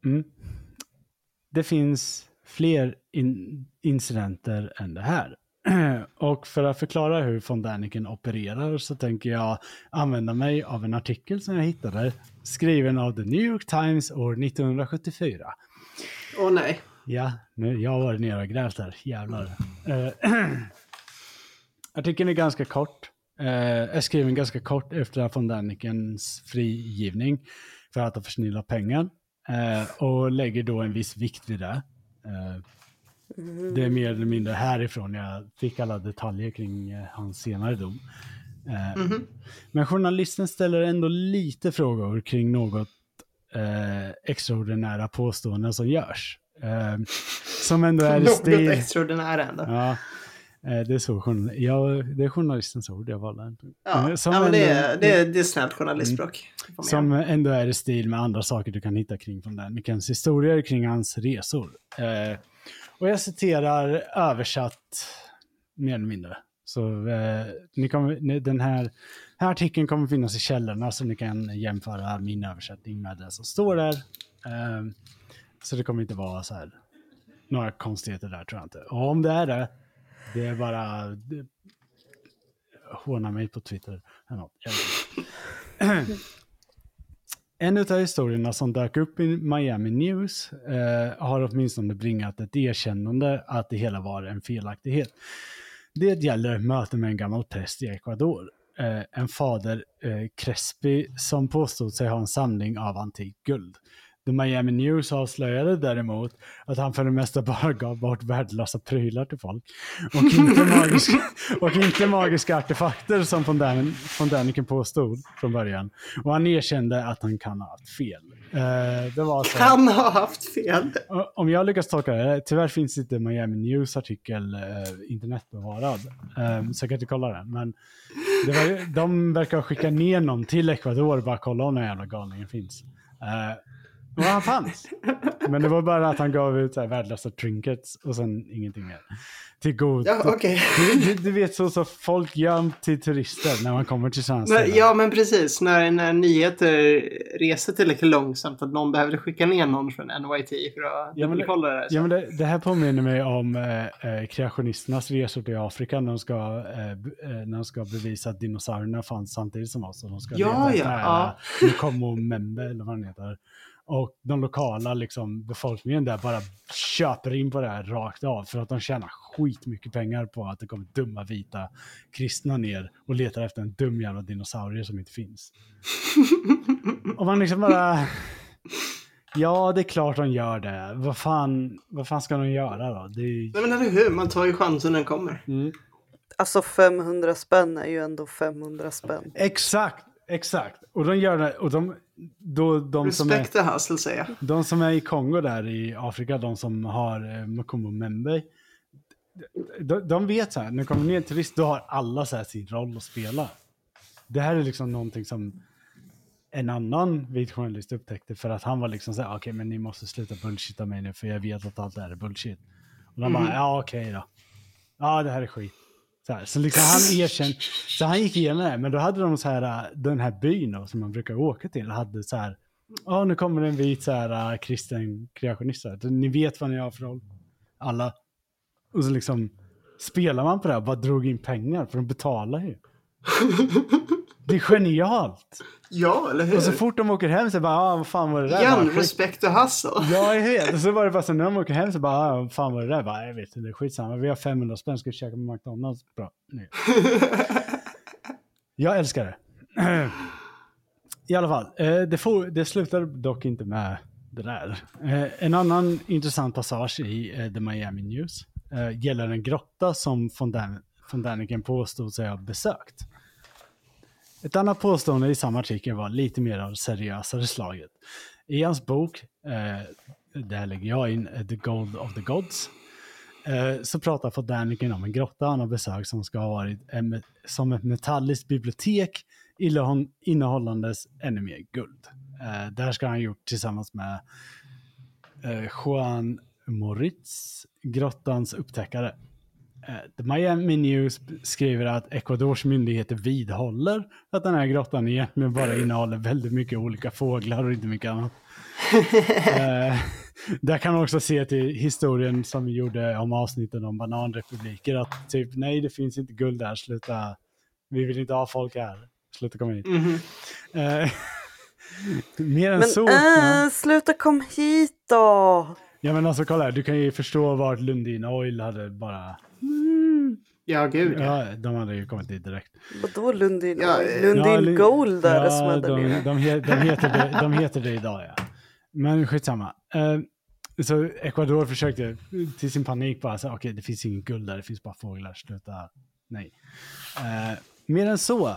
mm. Det finns fler in incidenter än det här. Och för att förklara hur von Däniken opererar så tänker jag använda mig av en artikel som jag hittade skriven av The New York Times år 1974.
Åh nej.
Ja, nu, jag har varit nere och grävt här. Jävlar. Eh, artikeln är ganska kort. Eh, är skriven ganska kort efter von Dänikens frigivning för att ha försnillat pengar. Eh, och lägger då en viss vikt vid det. Eh, Det är mer eller mindre härifrån jag fick alla detaljer kring eh, hans senare dom. Eh,
Mhm.
Men journalisten ställer ändå lite frågor kring något eh, extraordinära påståenden som görs. Eh, som ändå är i
Något
stil...
extraordinärt ändå.
Ja, eh, det, är så, ja, det är journalistens ord jag valde.
Ja,
Eh, som
ja men det,
ändå-
är, det, är, det är snällt journalistspråk. Det man
Som ändå är i stil med andra saker du kan hitta kring från Danikens historier kring hans resor. Eh, och jag citerar översatt mer eller mindre. Så eh, ni kommer, ni, den här, här artikeln kommer finnas i källorna så ni kan jämföra min översättning med det som står där. Eh, så det kommer inte vara så här några konstigheter där tror jag inte. Och om det är det, det är bara det, håna mig på Twitter. Eller något. En av historierna som dök upp i Miami News eh, har åtminstone bringat ett erkännande att det hela var en felaktighet. Det gäller möte med en gammal präst i Ecuador. Eh, en fader, eh, Crespi, som påstod sig ha en samling av antikt guld. The Miami News avslöjade däremot att han för det mesta bara gav bort värdelösa prylar till folk. Och inte, magiska, och inte magiska artefakter som von Däniken påstod från början. Och han erkände att han kan ha haft fel. Eh, det var så.
Han har haft fel.
Om jag lyckas tolka det, tyvärr finns inte Miami News artikel eh, internetbevarad. Eh, så jag kan inte kolla den. Men det var, de verkar ha skickat ner någon till Ecuador bara kolla om den jävla galningen finns. Eh, Och han fanns. Men det var bara att han gav ut så här värdelösa trinkets och sen ingenting mer. Till god...
Ja, okej.
du, du, vet så som folk gör till turister när man kommer till sådana ställen.
ja, men precis. När, när nyheter reser tillräckligt långsamt att någon behövde skicka ner någon från NYT för att
Ja, men det-
dubbelkolla det.
Ja, men det, det här påminner mig om eh, eh, kreationisternas resor till Afrika när de, ska, eh, eh, när de ska bevisa att dinosaurierna fanns samtidigt som oss. Och de ska
Ja,
leta
ja,
nära
ja.
Nkomo Membe eller vad den heter. Och de lokala liksom, befolkningen där bara köper in på det här rakt av för att de tjänar skitmycket pengar på att det kommer dumma vita kristna ner och letar efter en dum jävla dinosaurie som inte finns. och man liksom bara... Ja, det är klart de gör det. Vad fan, vad fan ska de göra då? Det är...
Nej, men eller hur? Man tar ju chansen när den kommer.
mm.
Alltså 500 spänn är ju ändå 500 spänn.
Exakt, exakt. Och de gör det, och de, då, de, som är,
Respect hustle, säger jag.
de som är i Kongo där i Afrika, de som har eh, Mukumbo Membe, de, de vet så här, när det kommer ner en turist, då har alla så här sin roll att spela. Det här är liksom någonting som en annan vit journalist upptäckte för att han var liksom så här, okej men ni måste sluta bullshitta mig nu för jag vet att allt det här är bullshit. Och de bara, ja okej då. Ja det här är skit. Så, här, så liksom han erkände, så han gick igenom det, men då hade de så här, äh, den här byn då, som man brukar åka till, hade så här, ja nu kommer en vit så här äh, kristen kreationist, här. ni vet vad ni har för roll, alla. Och så liksom spelar man på det här och bara drog in pengar, för de betalar ju. Det är genialt!
Ja, eller hur?
Och så fort de åker hem så bara, ah, vad fan var det där?
Igen, respect the hustle.
Ja, jag vet. Och så var det bara så när de åker hem så bara, ah, vad fan var det där? Bara, jag vet inte, skitsamma. Vi har 500 spänn, ska vi käka på McDonalds? Bra. Nu. Jag älskar det. I alla fall, eh, det, får, det slutar dock inte med det där. Eh, En annan intressant passage i eh, The Miami News gäller en grotta som von, Dan- von Daniken påstod sig ha besökt. Ett annat påstående i samma artikel var lite mer av seriösare slaget. I hans bok, eh, där lägger jag in eh, The Gold of the Gods, eh, så pratar von om en grotta han har besökt som ska ha varit en, som ett metalliskt bibliotek innehållandes ännu mer guld. Eh, det här ska han ha gjort tillsammans med eh, Juan Moritz, grottans upptäckare. Eh, The Miami News skriver att Ecuadors myndigheter vidhåller att den här grottan egentligen bara innehåller väldigt mycket olika fåglar och inte mycket annat. eh, där kan man också se till historien som vi gjorde om avsnitten om bananrepubliker att typ nej det finns inte guld där, sluta, vi vill inte ha folk här, sluta komma hit.
Mhm.
Eh, mer än
Men
så.
äh, sluta kom hit då!
Ja men alltså kolla här, du kan ju förstå vart Lundin Oil hade bara,
Ja, gud ja.
ja de hade ju kommit dit direkt.
Vadå Lundin?
Ja, eh,
Lundin
Ja, Lund-
Gold är det som
ja,
där
de, de, de, heter det, de heter det idag ja. Men skitsamma. Uh, så Ecuador försökte till sin panik bara säga okej det finns ingen guld där, det finns bara fåglar, sluta. Nej. Eh, mer än så, uh,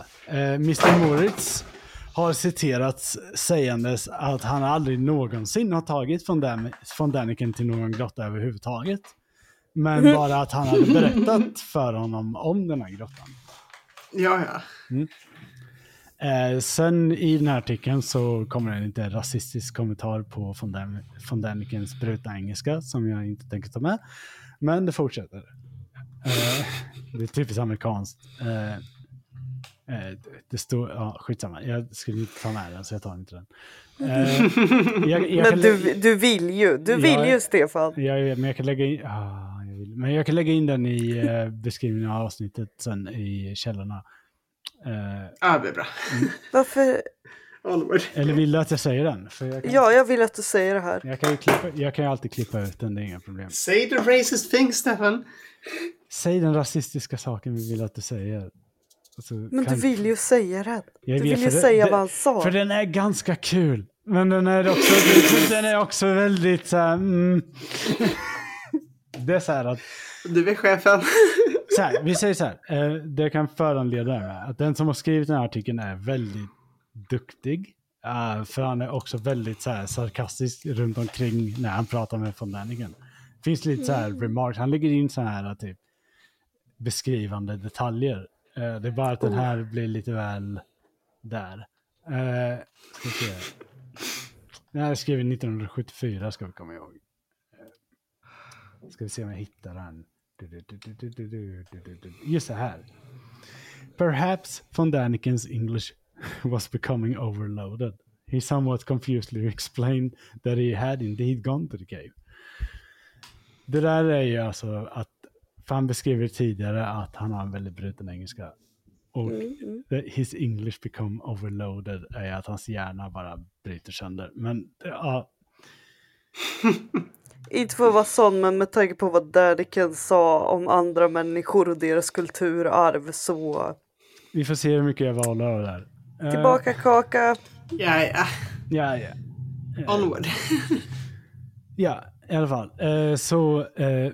Mr Moritz har citerats sägandes att han aldrig någonsin har tagit von, Dan von Daniken till någon grotta överhuvudtaget. Men bara att han hade berättat för honom om den här grottan.
Ja, ja.
Eh, sen i den här artikeln så kommer en lite rasistisk kommentar på von, Dan von Danikens brutna engelska som jag inte tänker ta med. Men det fortsätter. Eh, det är typiskt amerikanskt. Eh, eh, det står, ja skitsamma, jag skulle inte ta med den så jag tar inte den. Eh, jag, jag
Men du, du vill ju, du vill ju Stefan.
jag men jag kan lägga in, ah, jag men jag kan lägga in den i eh, beskrivningen av avsnittet sen i källorna. Eh,
Ja, det blir bra.
Varför?
Onward.
Eller vill du att jag säger den? För jag, kan,
Ja, jag vill att du säger det här.
jag, kan ju klippa, jag kan ju alltid klippa ut den, det är inga problem.
Say the racist thing, Stefan.
Säg den rasistiska saken vi vill att du säger. Alltså,
Men
kan-
du vill ju säga det.
Jag
Du vill ju
det-
säga
det-
vad han sa.
För den är ganska kul. Men den är också, den är också väldigt så här, mm. Det är så här att
Du är chefen.
så här, vi säger så här, eh, det kan föranleda det här, att den som har skrivit den här artikeln är väldigt duktig. Eh, för han är också väldigt så här, sarkastisk runt omkring när han pratar med von Däniken. Det finns lite så här remarks, han lägger in så här typ beskrivande detaljer. Eh, det är bara att den här blir lite väl där. Eh, ska vi se. Den här är skriven 1974 ska vi komma ihåg. Ska vi se om jag hittar den. Just det här. Perhaps von Daniken's English was becoming overloaded. He somewhat confusedly explained that he had indeed gone to the cave. Det där är ju alltså att, för han beskriver tidigare att han har en väldigt bruten engelska. Och mm. mm. his English become overloaded är att hans hjärna bara bryter sönder. Men ja.
Inte för att vara sån, men med tanke på vad Dadiken sa om andra människor och deras kulturarv så...
vi får se hur mycket jag valde av det där. Eh,
Tillbaka kaka.
Ja, ja.
Ja, ja.
Onward.
Ja, i alla fall. Eh, så, eh,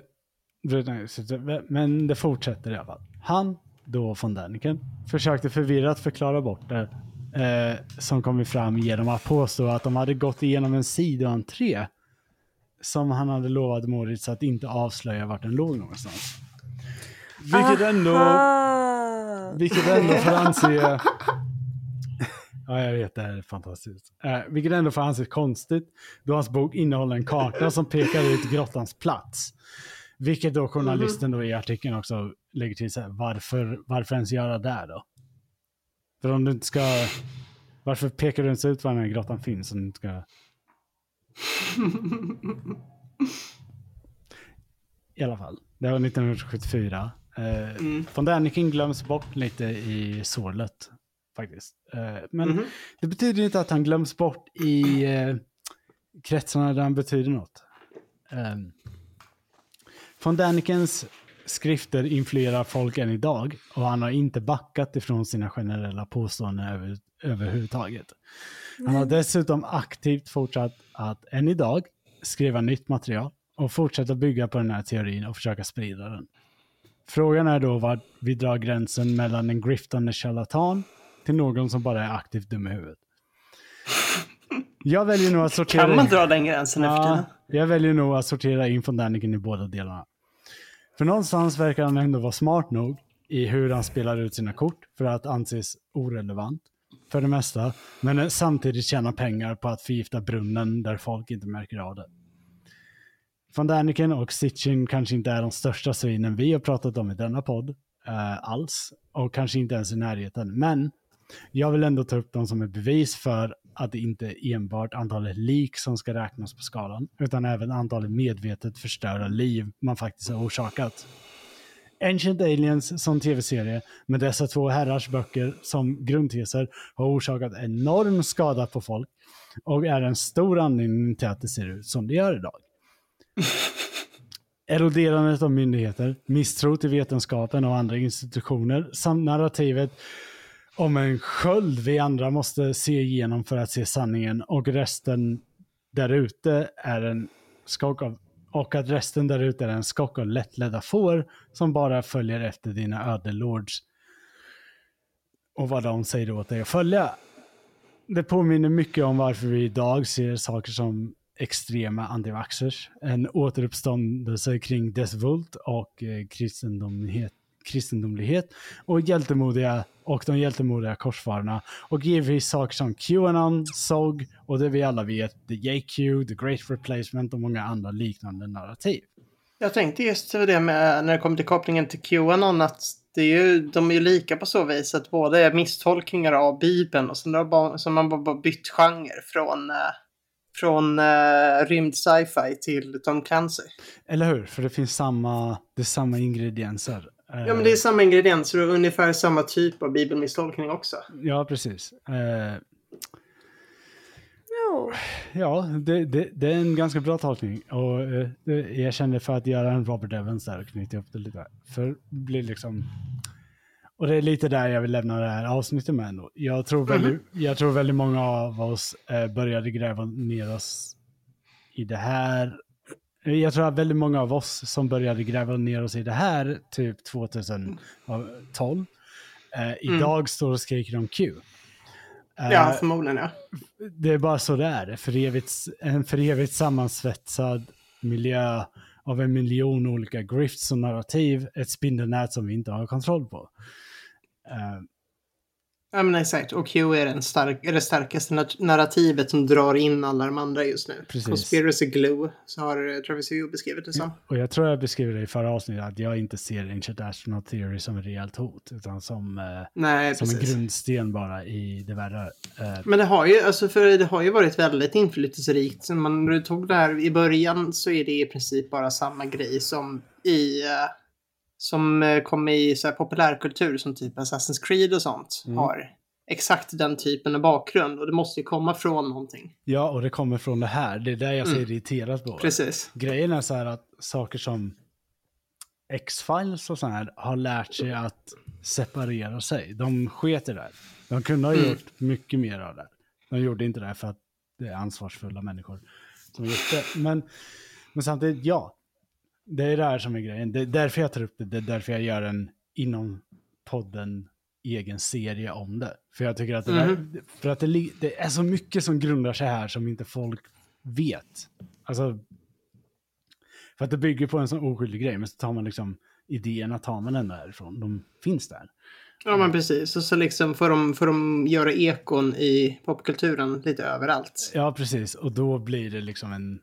men det fortsätter i alla fall. Han, då von Däniken, försökte förvirrat förklara bort det eh, som kommit fram genom att påstå att de hade gått igenom en sidoentré som han hade lovat Moritz att inte avslöja vart den låg någonstans. Vilket ändå, vilket ändå får anse... Ja, jag vet, det här är fantastiskt. Eh, vilket ändå får anses konstigt, då hans bok innehåller en karta som pekar ut grottans plats. Vilket då journalisten då i artikeln också lägger till så här, varför, varför ens göra det då? För om du inte ska... Varför pekar du inte ut var den här grottan finns om du inte ska... I alla fall, det var 1974. Eh,
Mm.
Däniken glöms bort lite i sorlet faktiskt. Eh, men
Mhm.
det betyder inte att han glöms bort i eh, kretsarna där han betyder något. Um, von Dänikens skrifter influerar folk än idag och han har inte backat ifrån sina generella påståenden över, överhuvudtaget. Han har dessutom aktivt fortsatt att än idag skriva nytt material och fortsätta bygga på den här teorin och försöka sprida den. Frågan är då var vi drar gränsen mellan en griftande charlatan till någon som bara är aktivt dum i huvudet. Jag väljer nog att sortera...
Kan man
in-
dra den gränsen efter
Ja,
tiden?
jag väljer nog att sortera in von Däniken i båda delarna. För någonstans verkar han ändå vara smart nog i hur han spelar ut sina kort för att anses orelevant för det mesta, men samtidigt tjäna pengar på att förgifta brunnen där folk inte märker av det. Van Daniken och Sitchin kanske inte är de största svinen vi har pratat om i denna podd eh, alls, och kanske inte ens i närheten, men jag vill ändå ta upp dem som ett bevis för att det inte är enbart antalet lik som ska räknas på skalan, utan även antalet medvetet förstörda liv man faktiskt har orsakat. Ancient Aliens som tv-serie med dessa två herrars böcker som grundteser har orsakat enorm skada på folk och är en stor anledning till att det ser ut som det gör idag. Eroderandet av myndigheter, misstro till vetenskapen och andra institutioner samt narrativet om en sköld vi andra måste se igenom för att se sanningen och resten där ute är en skock av och att resten där ute är en skock av lättledda får som bara följer efter dina ödelords och vad de säger åt dig att följa. Det påminner mycket om varför vi idag ser saker som extrema antivaxxers, en återuppståndelse kring dess vult och eh, kristendomlighet, kristendomlighet och hjältemodiga och de hjältemodiga korsfararna och givetvis saker som Qanon, SOG och det vi alla vet, The JQ, The Great Replacement och många andra liknande narrativ.
Jag tänkte just det med när det kommer till kopplingen till Qanon att det är ju, de är ju lika på så vis att båda är misstolkningar av Bibeln och sen har man bara bytt genre från, eh, från uh, rymd sci-fi till Tom Clancy.
Eller hur? För det finns samma, det samma ingredienser.
Ja men det är samma ingredienser och ungefär samma typ av bibelmisstolkning också.
Ja, precis. Eh,
Ja.
ja, det, det, det är en ganska bra tolkning. Och eh, jag kände för att göra en Robert Evans där och knyta upp det lite. För det blir liksom... Och det är lite där jag vill lämna det här avsnittet med ändå. Jag tror väldigt, jag tror väldigt många av oss eh, började gräva ner oss i det här. Jag tror att väldigt många av oss som började gräva ner oss i det här typ 2012 eh, idag står och skriker om Q. Eh,
Ja, förmodligen ja.
det är bara så det är. För evigt, en för evigt sammansvetsad miljö av en miljon olika grifts och narrativ. Ett spindelnät som vi inte har kontroll på. Eh,
Ja men exakt. Och Q är, den stark, är det starkaste narrativet som drar in alla de andra just nu.
Precis.
Conspiracy glue, så har eh, Travis Hugh beskrivit det som.
Och jag tror jag beskrev det i förra avsnittet att jag inte ser Ancient Astronaut Theory som ett rejält hot, utan som, eh,
Nej,
som en grundsten bara i det värre. Eh,
Men det har ju, alltså för det har ju varit väldigt inflytelserikt. Sen man tog det här i början så är det i princip bara samma grej som i... som eh, kom i så här, populärkultur som typ Assassin's Creed och sånt.
Mm.
Har exakt den typen av bakgrund och det måste ju komma från någonting.
ja, och det kommer från det här. Det är där jag ser
Mm.
irriterat på.
Precis.
Grejen är så här att saker som X-Files och så här har lärt sig att separera sig. De sket i det. där. De kunde ha
Mm.
gjort mycket mer av det. De gjorde inte det för att det är ansvarsfulla människor som gjort det. Men, men samtidigt, ja. Det är det här som är grejen. Det är därför jag tar upp det. Det är därför jag gör en inom podden egen serie om det. För jag tycker att det, där,
Mhm.
för att det, det är så mycket som grundar sig här som inte folk vet. Alltså, för att det bygger på en sån oskyldig grej, men så tar man liksom idéerna tar man ändå härifrån. De finns där.
Ja men precis. Och så liksom får de, får de göra ekon i popkulturen lite överallt.
Ja, precis. Och då blir det liksom en...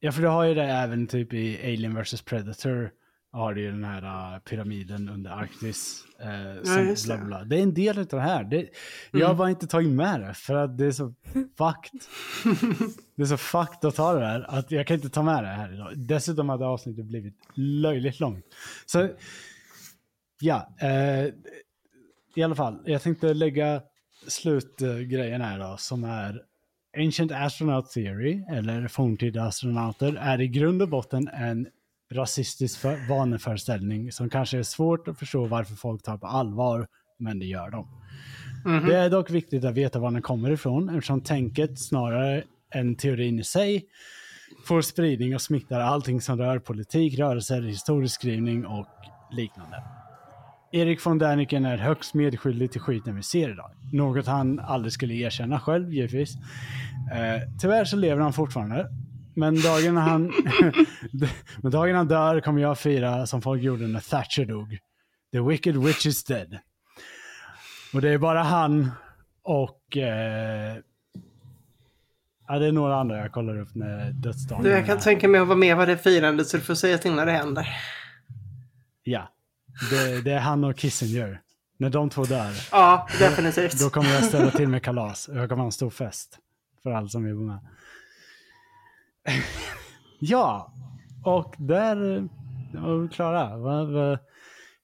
Ja, för du har ju det även typ i Alien vs Predator. Har du ju den här uh, pyramiden under Arktis. Uh, som
just
bla,
det.
bla. det är en del av det här. Det, Jag har
Mm.
bara inte tagit med det för att det är så fucked. det är så fucked att ta det här att jag kan inte ta med det här idag. Dessutom hade avsnittet blivit löjligt långt. Så ja, eh, i alla fall. Jag tänkte lägga slutgrejen här då som är Ancient Astronaut Theory, eller forntida astronauter, är i grund och botten en rasistisk för- vaneföreställning som kanske är svårt att förstå varför folk tar på allvar, men det gör de.
Mhm.
Det är dock viktigt att veta var den kommer ifrån eftersom tänket snarare än teorin i sig får spridning och smittar allting som rör politik, rörelser, historieskrivning och liknande. Erik von Däniken är högst medskyldig till skiten vi ser idag. Något han aldrig skulle erkänna själv givetvis. Eh, tyvärr så lever han fortfarande. Men dagen han, men dagen han dör kommer jag fira som folk gjorde när Thatcher dog. The wicked witch is dead. Och det är bara han och... Eh, ja, det är några andra jag kollar upp när dödsdagen
Du, jag kan
är.
tänka mig att vara med på det firandet så du får säga till när det händer.
Ja, det, det är han och Kissinger. När de två dör,
Ja, definitivt.
då kommer jag ställa till med kalas. Jag kommer ha en stor fest för alla som vill vara med. ja, och där var vi klara.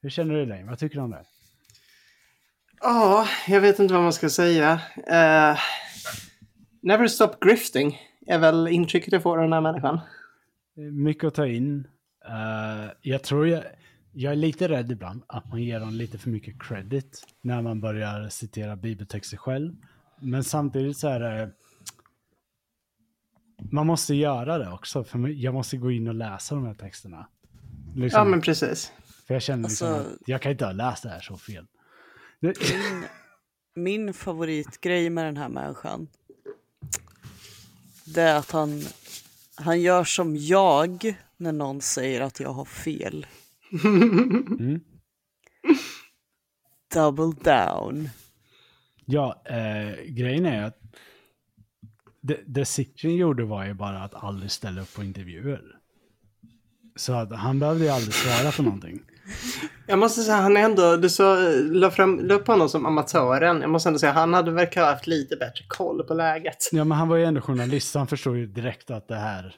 Hur känner du dig? Vad tycker du om det?
Ja, jag vet inte vad man ska säga. Eh, never stop grifting är väl intrycket jag får av den här människan.
Mycket att ta in. Eh, jag tror jag, jag är lite rädd ibland att man ger dem lite för mycket credit när man börjar citera bibeltexter själv. Men samtidigt så är det... Man måste göra det också, för jag måste gå in och läsa de här texterna. Liksom,
Ja, men precis.
För jag känner liksom
Alltså-
att jag kan inte ha läst det här så fel.
Min, min favoritgrej med den här människan. Det är att han, han gör som jag när någon säger att jag har fel.
Mm.
Double down.
Ja, eh, grejen är att det, det Sitchin gjorde var ju bara att aldrig ställa upp på intervjuer. Så att han behövde ju aldrig svara på någonting.
Jag måste säga, han är ändå, du så, la, fram, la upp honom som amatören. Jag måste ändå säga, han hade verkar ha haft lite bättre koll på läget.
Ja, men han var ju ändå journalist, så han förstod ju direkt att det här...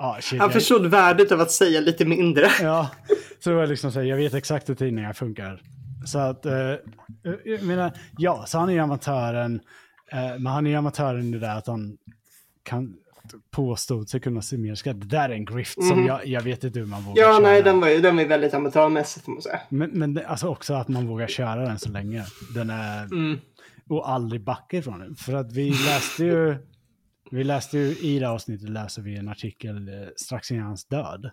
Ja, shit,
Han
jag-
förstod värdet av att säga lite mindre.
Ja, så det var liksom så här, jag vet exakt hur tidningar funkar. Så att, eh, jag menar, ja, så han är ju amatören. Eh, men han är ju amatören i det där att han kan påstå sig kunna se mer skatt. Det där är en grift som jag, jag vet inte hur man vågar
Ja,
köra.
nej, den var ju den var väldigt amatörmässig får man säga.
Men, men alltså också att man vågar köra den så länge. Den är,
Mm.
och aldrig backa ifrån den. För att vi läste ju, vi läste ju i det här avsnittet läser vi en artikel eh, strax innan hans död.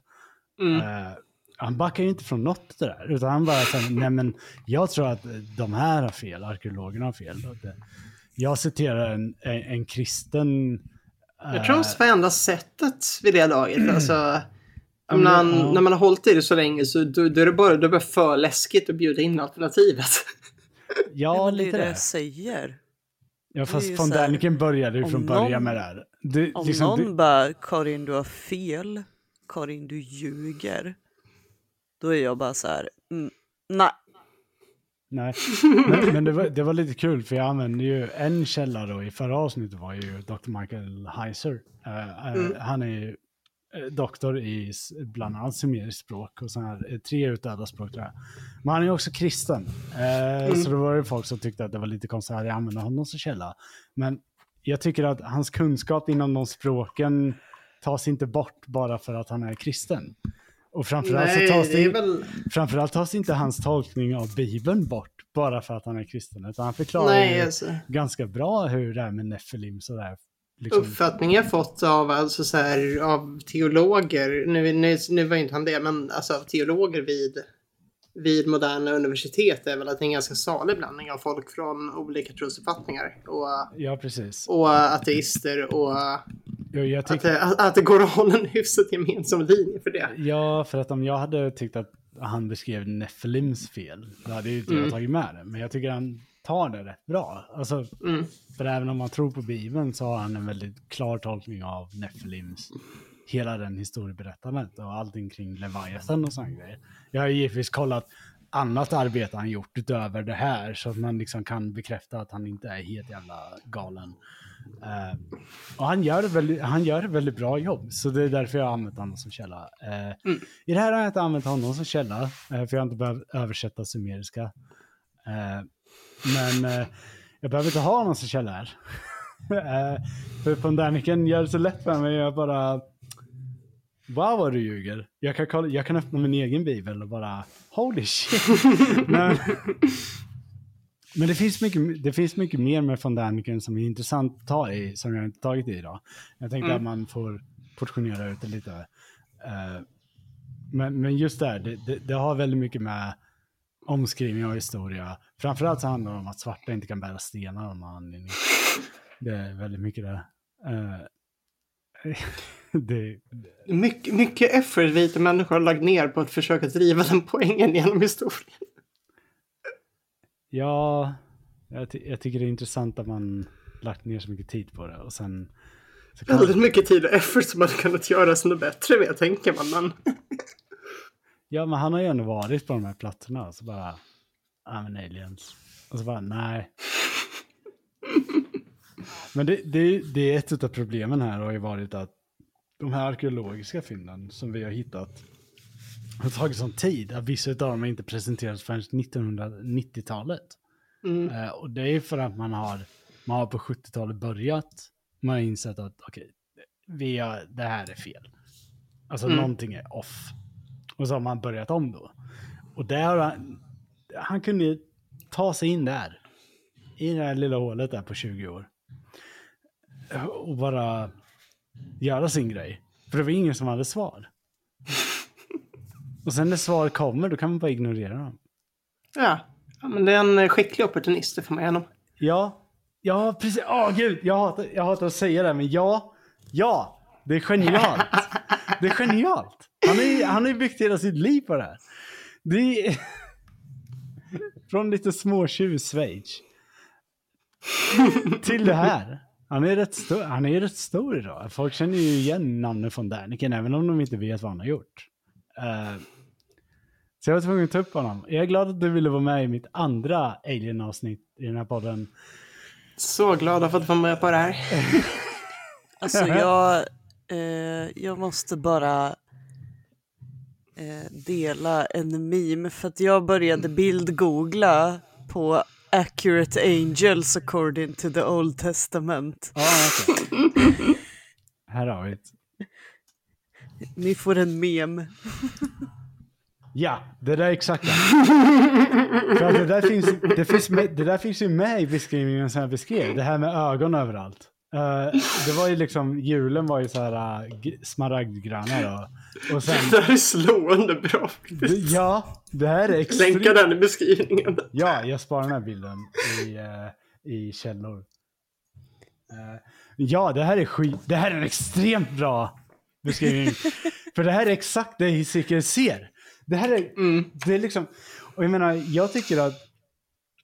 Mm.
Eh, han backar ju inte från något det där, utan han bara säger, nej men jag tror att de här har fel, arkeologerna har fel. Jag citerar en, en, en kristen...
Jag tror det var enda sättet vid det laget. Alltså, menar,
men, ja.
När man har hållit i det så länge så då, då är det bara, då är det för läskigt att bjuda in alternativet.
ja, lite
det
det.
säger.
Ja, fast von Däniken började ju från början
någon-
med det här. Det,
Om
liksom,
någon
det,
bara Karin du har fel, Karin du ljuger. Då är jag bara så här, mm, nej.
nej. Men, men det, var, det var lite kul för jag använde ju en källa då i förra avsnittet var ju Dr. Michael Heiser. Eh, eh, Han är ju doktor i bland annat sumeriskt språk och så här, eh, tre utdöda språk tror jag. Men han är också kristen. Eh, Så då var det folk som tyckte att det var lite konstigt att jag använde honom som källa. Men jag tycker att hans kunskap inom de språken tas inte bort bara för att han är kristen. Och framförallt
Nej,
så tas
det
det,
väl...
framförallt tas inte hans tolkning av Bibeln bort bara för att han är kristen. Utan han förklarar
Nej, alltså.
ganska bra hur det är med Nefilim sådär. Liksom,
Uppfattningen jag fått av, alltså, så här, av teologer, nu, nu, nu var inte han det, men alltså, av teologer vid, vid moderna universitet är väl att det är en ganska salig blandning av folk från olika trosuppfattningar. Och,
ja, precis.
och ateister och
Jag, jag
att, det- att, att det går att hålla en hyfsat gemensam linje för det.
ja, för att om jag hade tyckt att han beskrev Nefilims fel, då hade ju inte jag
Mm.
tagit med det. Men jag tycker han tar det rätt bra. Alltså,
Mm.
För även om man tror på Bibeln så har han en väldigt klar tolkning av Nefilims, hela den historieberättandet och allting kring Leviathan och sådana grejer. Jag har givetvis kollat annat arbete han gjort utöver det här så att man liksom kan bekräfta att han inte är helt jävla galen. Eh, och han gör, väldigt, han gör ett väldigt bra jobb, så det är därför jag har använt honom som källa. Eh, I det här har jag inte använt honom som källa, eh, för jag har inte behövt översätta sumeriska. Men eh, jag behöver inte ha honom som här. eh, för Pondaniken gör det så lätt för mig, jag bara... Wow vad du ljuger. Jag kan, kolla, jag kan öppna min egen bibel och bara holy shit. men, men det finns, mycket, det finns mycket mer med von Däniken som är intressant att ta i, som jag inte tagit i idag. Jag tänkte
Mm.
att man får portionera ut det lite. Eh, men, men just där, det, det, det har väldigt mycket med omskrivning av historia. Framförallt så handlar det om att svarta inte kan bära stenar av någon anledning. Det är väldigt mycket det. Eh, det,
Mycket, mycket effort vita människor har lagt ner på att försöka driva den poängen genom historien.
Ja, jag, ty jag tycker det är intressant att man lagt ner så mycket tid på det och sen...
Väldigt mycket tid och effort som hade kunnat göras något bättre med, tänker man. Men...
ja, men han har ju ändå varit på de här platserna och så bara... Ja, men aliens. Och så bara, nej. Men det, det, det är ett av problemen här har ju varit att de här arkeologiska fynden som vi har hittat har tagit sån tid att vissa av dem inte presenterats förrän 1990-talet.
Mm.
Eh, och det är för att man har, man har på 70-talet börjat, man har insett att okej, vi har, det här är fel. Alltså
Mm.
någonting är off. Och så har man börjat om då. Och där har han, han kunde ju ta sig in där. I det här lilla hålet där på 20 år. Och bara göra sin grej. För det var ingen som hade svar. Och sen när svar kommer, då kan man bara ignorera dem.
Ja. ja, men det är en skicklig opportunist, det får man igenom.
Ja, ja precis. Åh gud, jag hatar, jag hatar att säga det, men ja, ja, det är genialt. Det är genialt. Han har ju han har ju byggt hela sitt liv på det här. Det är... Från lite småtjuv Schweiz. Till det här. Han är, rätt stor, han är rätt stor idag. Folk känner ju igen namnet från Däniken, även om de inte vet vad han har gjort. Eh, så jag var tvungen att ta upp honom. Jag är glad att du ville vara med i mitt andra Alien-avsnitt i den här podden.
Så glad att få vara med på det här.
Alltså jag, eh, jag måste bara eh, dela en meme för att jag började bildgoogla på accurate angels according to the old testament.
Ja, okej. Här har vi det.
Ni får en meme.
Ja, det där är exakt det. För det, där finns, det, finns med, det där finns ju med i beskrivningen som jag beskrev. Det här med ögon överallt. Eh, det var ju liksom, julen var ju så här uh, smaragdgröna då. Och sen,
Det här är slående bra.
det, ja, det här är
Länka
extremt.
den i beskrivningen.
Ja, jag sparar den här bilden i, eh, i källor. Eh, ja, det här är skit. Det här är en extremt bra beskrivning. För det här är exakt det Hisike ser. Det här är,
Mm.
det är liksom, och jag menar, jag tycker att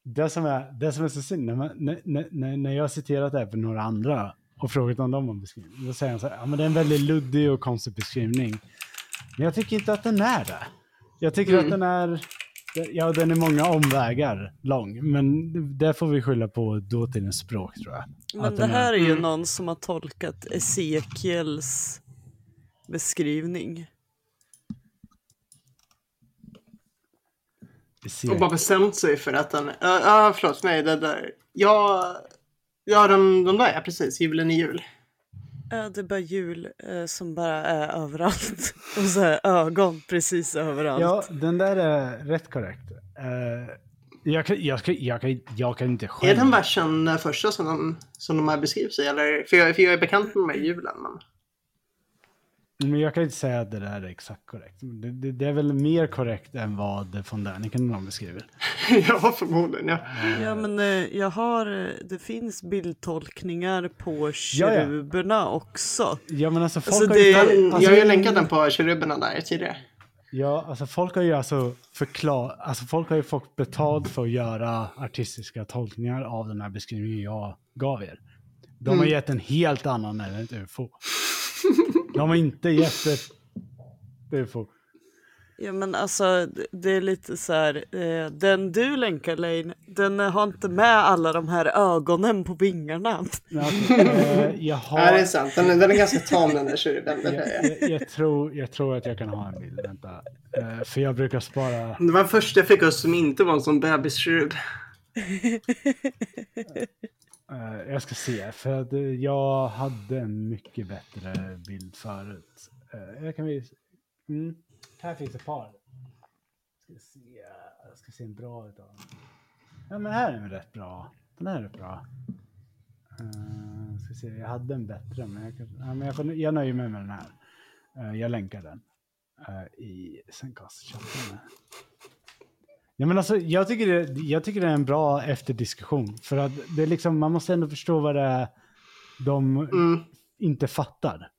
det som är, det som är så synd, när, man, när, när, när jag har citerat det här för några andra och frågat om de har beskrivning, då säger de så här, ja men det är en väldigt luddig och konstig beskrivning. Men jag tycker inte att den är det. Jag tycker
Mm.
att den är, ja den är många omvägar lång, men det får vi skylla på dåtidens språk tror jag.
Men
Att
det
den är-
här är ju
Mm.
någon som har tolkat Esekiels beskrivning.
Och bara bestämt sig för att den... Ja, ja, förlåt. Nej, det där. Ja, ja de, de där ja, precis. Julen i jul.
Ja, det är bara jul eh, som bara är överallt. Och så här ögon precis överallt.
Ja, den där är rätt korrekt. Eh, jag, kan, jag, kan, jag, kan, jag kan inte själv...
Är den versen den första som de, som de har beskrivit sig? Eller, för, jag, för jag är bekant med de här julen. Men...
Men jag kan inte säga att det där är exakt korrekt. Det, det, det är väl mer korrekt än vad von Däniken någon beskriver.
ja, förmodligen. Ja.
Ja men eh, jag har, eh, det finns bildtolkningar på
Ja, ja.
keruberna också.
Ja men alltså folk
Alltså,
har ju...
Den,
alltså,
jag har ju länkat den på keruberna där tidigare.
Ja, alltså folk har ju alltså förklar... Alltså folk har ju fått betalt för att göra artistiska tolkningar av den här beskrivningen jag gav er. De har
Mm.
gett en helt annan än ett ufo. De har inte gett ett ufo.
Ja men alltså det- det är lite så här, eh, den du länkar Lane, den har inte med alla de här ögonen på vingarna.
Alltså, eh, jag har...
Ja, det är sant. Den, den är ganska tam den där det
jag,
är jag.
jag, tror, jag tror att jag kan ha en bild. Vänta. Eh, för jag brukar spara...
Det var först jag fick oss som inte var en sån bebiskerub.
Uh, jag ska se, för att uh, jag hade en mycket bättre bild förut. Uh, jag kan visa. Mm. Här finns ett par. Ska se, jag ska se en bra utav dem. Ja men här är en rätt bra. Den här är rätt bra. Uh, ska se, jag hade en bättre men jag, kan, ja, men jag, får, jag nöjer mig med den här. Jag länkar den i Zencast-chatten. Ja, men alltså, jag, tycker det, jag tycker det är en bra efterdiskussion. För att det är liksom, man måste ändå förstå vad det är de
Mm.
inte fattar.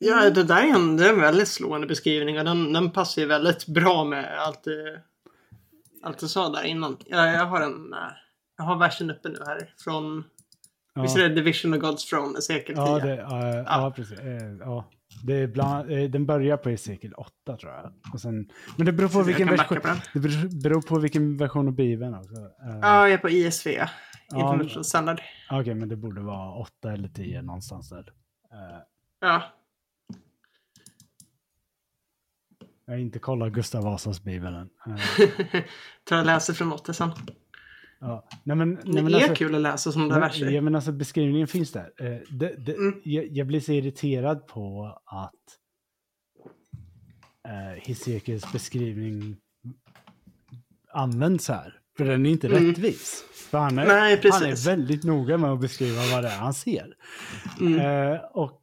Ja, det där är en, det är en väldigt slående beskrivning och den, den passar ju väldigt bra med allt du, allt du sa där innan. Ja, jag har en, jag har versen uppe nu här från,
Ja,
visst är det Division of Gods Ezekiel 10?
ja, det, ja, ja precis. Eh, Ja. Det är bland, eh, den börjar på Ezekiel 8 tror jag. Och sen, men det beror på
Jag
vilken version.
på.
Det beror- på vilken version av Bibeln också. Eh,
Ja, jag är på ISV.
Ja,
International Standard.
Okej, men det borde vara 8 eller 10 någonstans där. Eh,
Ja.
jag har inte kollat Gustav Vasas Bibel än. Eh,
Tar och läser från 8 sen.
ja. Nej, men,
Det
nej, men
är
alltså-
kul att läsa sådana där verser.
ja, men alltså beskrivningen finns där. Eh, det, det,
Mm.
jag, jag blir så irriterad på att eh, Hesekiels beskrivning används här. För den är inte
Mm.
rättvis. För han är,
Nej,
han är väldigt noga med att beskriva vad det är han ser.
Mm.
Eh, och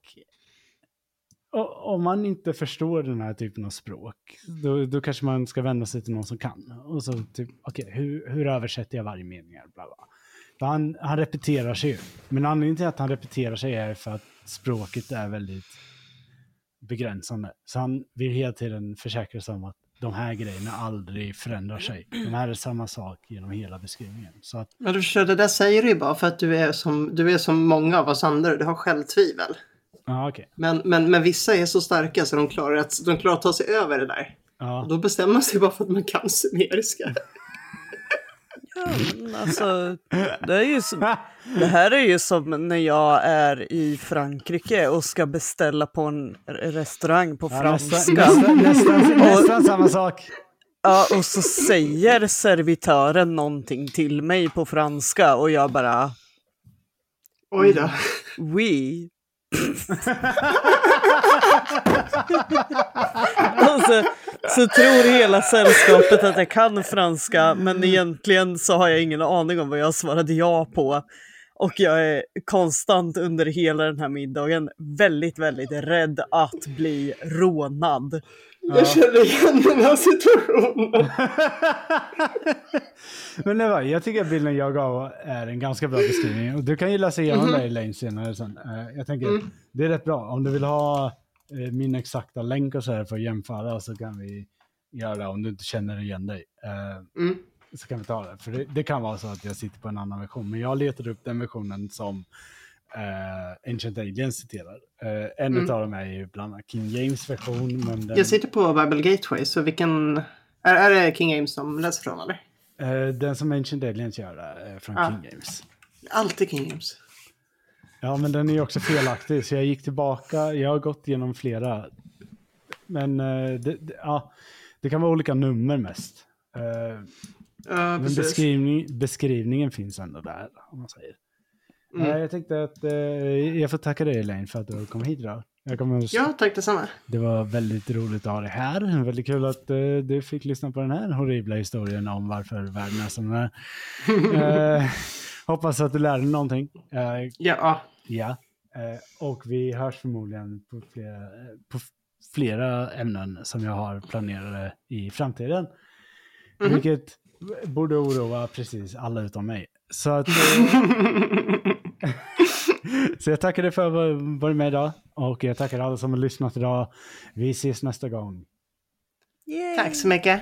om man inte förstår den här typen av språk, då, då kanske man ska vända sig till någon som kan. Och så typ, okej, hur, hur översätter jag varje mening? Bla, bla. Han, han repeterar sig ju. Men anledningen till att han repeterar sig är för att språket är väldigt begränsande. Så han vill hela tiden försäkra sig om att de här grejerna aldrig förändrar sig. De här är samma sak genom hela beskrivningen. Så att,
Men du förstår, det där säger du ju bara för att du är som, du är som många av oss andra. Du har självtvivel
ja okej.
Men, men, men vissa är så starka så de klarar, att, de klarar att ta sig över det där. Och då bestämmer man sig bara för att man kan sumeriska.
Ja, men alltså, det, är ju som, det här är ju som när jag är i Frankrike och ska beställa på en restaurang på
Ja,
franska.
nästan, nästan, nästan, nästan samma sak.
Ja, och så säger servitören någonting till mig på franska och jag bara
Oj då.
oui. Och så, så tror hela sällskapet att jag kan franska men egentligen så har jag ingen aning om vad jag svarade ja på. Och jag är konstant under hela den här middagen väldigt, väldigt rädd att bli rånad.
Jag känner igen den här situationen.
Men det var, jag tycker att bilden jag gav är en ganska bra beskrivning. Och du kan ju läsa igenom
Mhm.
det i Lane senare sen. Eh, Jag tänker,
Mm.
det är rätt bra. Om du vill ha eh, min exakta länk och så här för att jämföra så kan vi göra det om du inte känner igen dig. Eh,
Mm.
så kan vi ta det. För det, det kan vara så att jag sitter på en annan version. Men jag letade upp den versionen som eh, Ancient Aliens citerar. Eh, en
Mm.
av dem är ju bland annat King James version. Men den,
Jag sitter på Bible Gateway, så vilken... Är, är det King James som läser från, eller?
eh, den som Ancient Aliens gör är från
Ah.
King James.
Alltid King James.
Ja, men den är ju också felaktig. Så jag gick tillbaka. Jag har gått igenom flera. Men eh, det, det, ja, det kan vara olika nummer mest. Eh,
Ja,
men beskrivning, beskrivningen finns ändå där, om man säger.
Mm.
Jag tänkte att eh, jag får tacka dig Elaine för att du kom hit idag. Jag kommer,
Ja, tack detsamma.
Det var väldigt roligt att ha dig här. Väldigt kul att eh, du fick lyssna på den här horribla historien om varför världen är som den är. Eh, hoppas att du lärde dig någonting. Eh,
Ja,
Ja, eh, och vi hörs förmodligen på flera, på flera ämnen som jag har planerade i framtiden.
Mhm.
Vilket borde oroa precis alla utom mig. Så, att, så jag tackar dig för att du varit med idag. Och jag tackar alla som har lyssnat idag. Vi ses nästa gång.
Yay!
tack så mycket.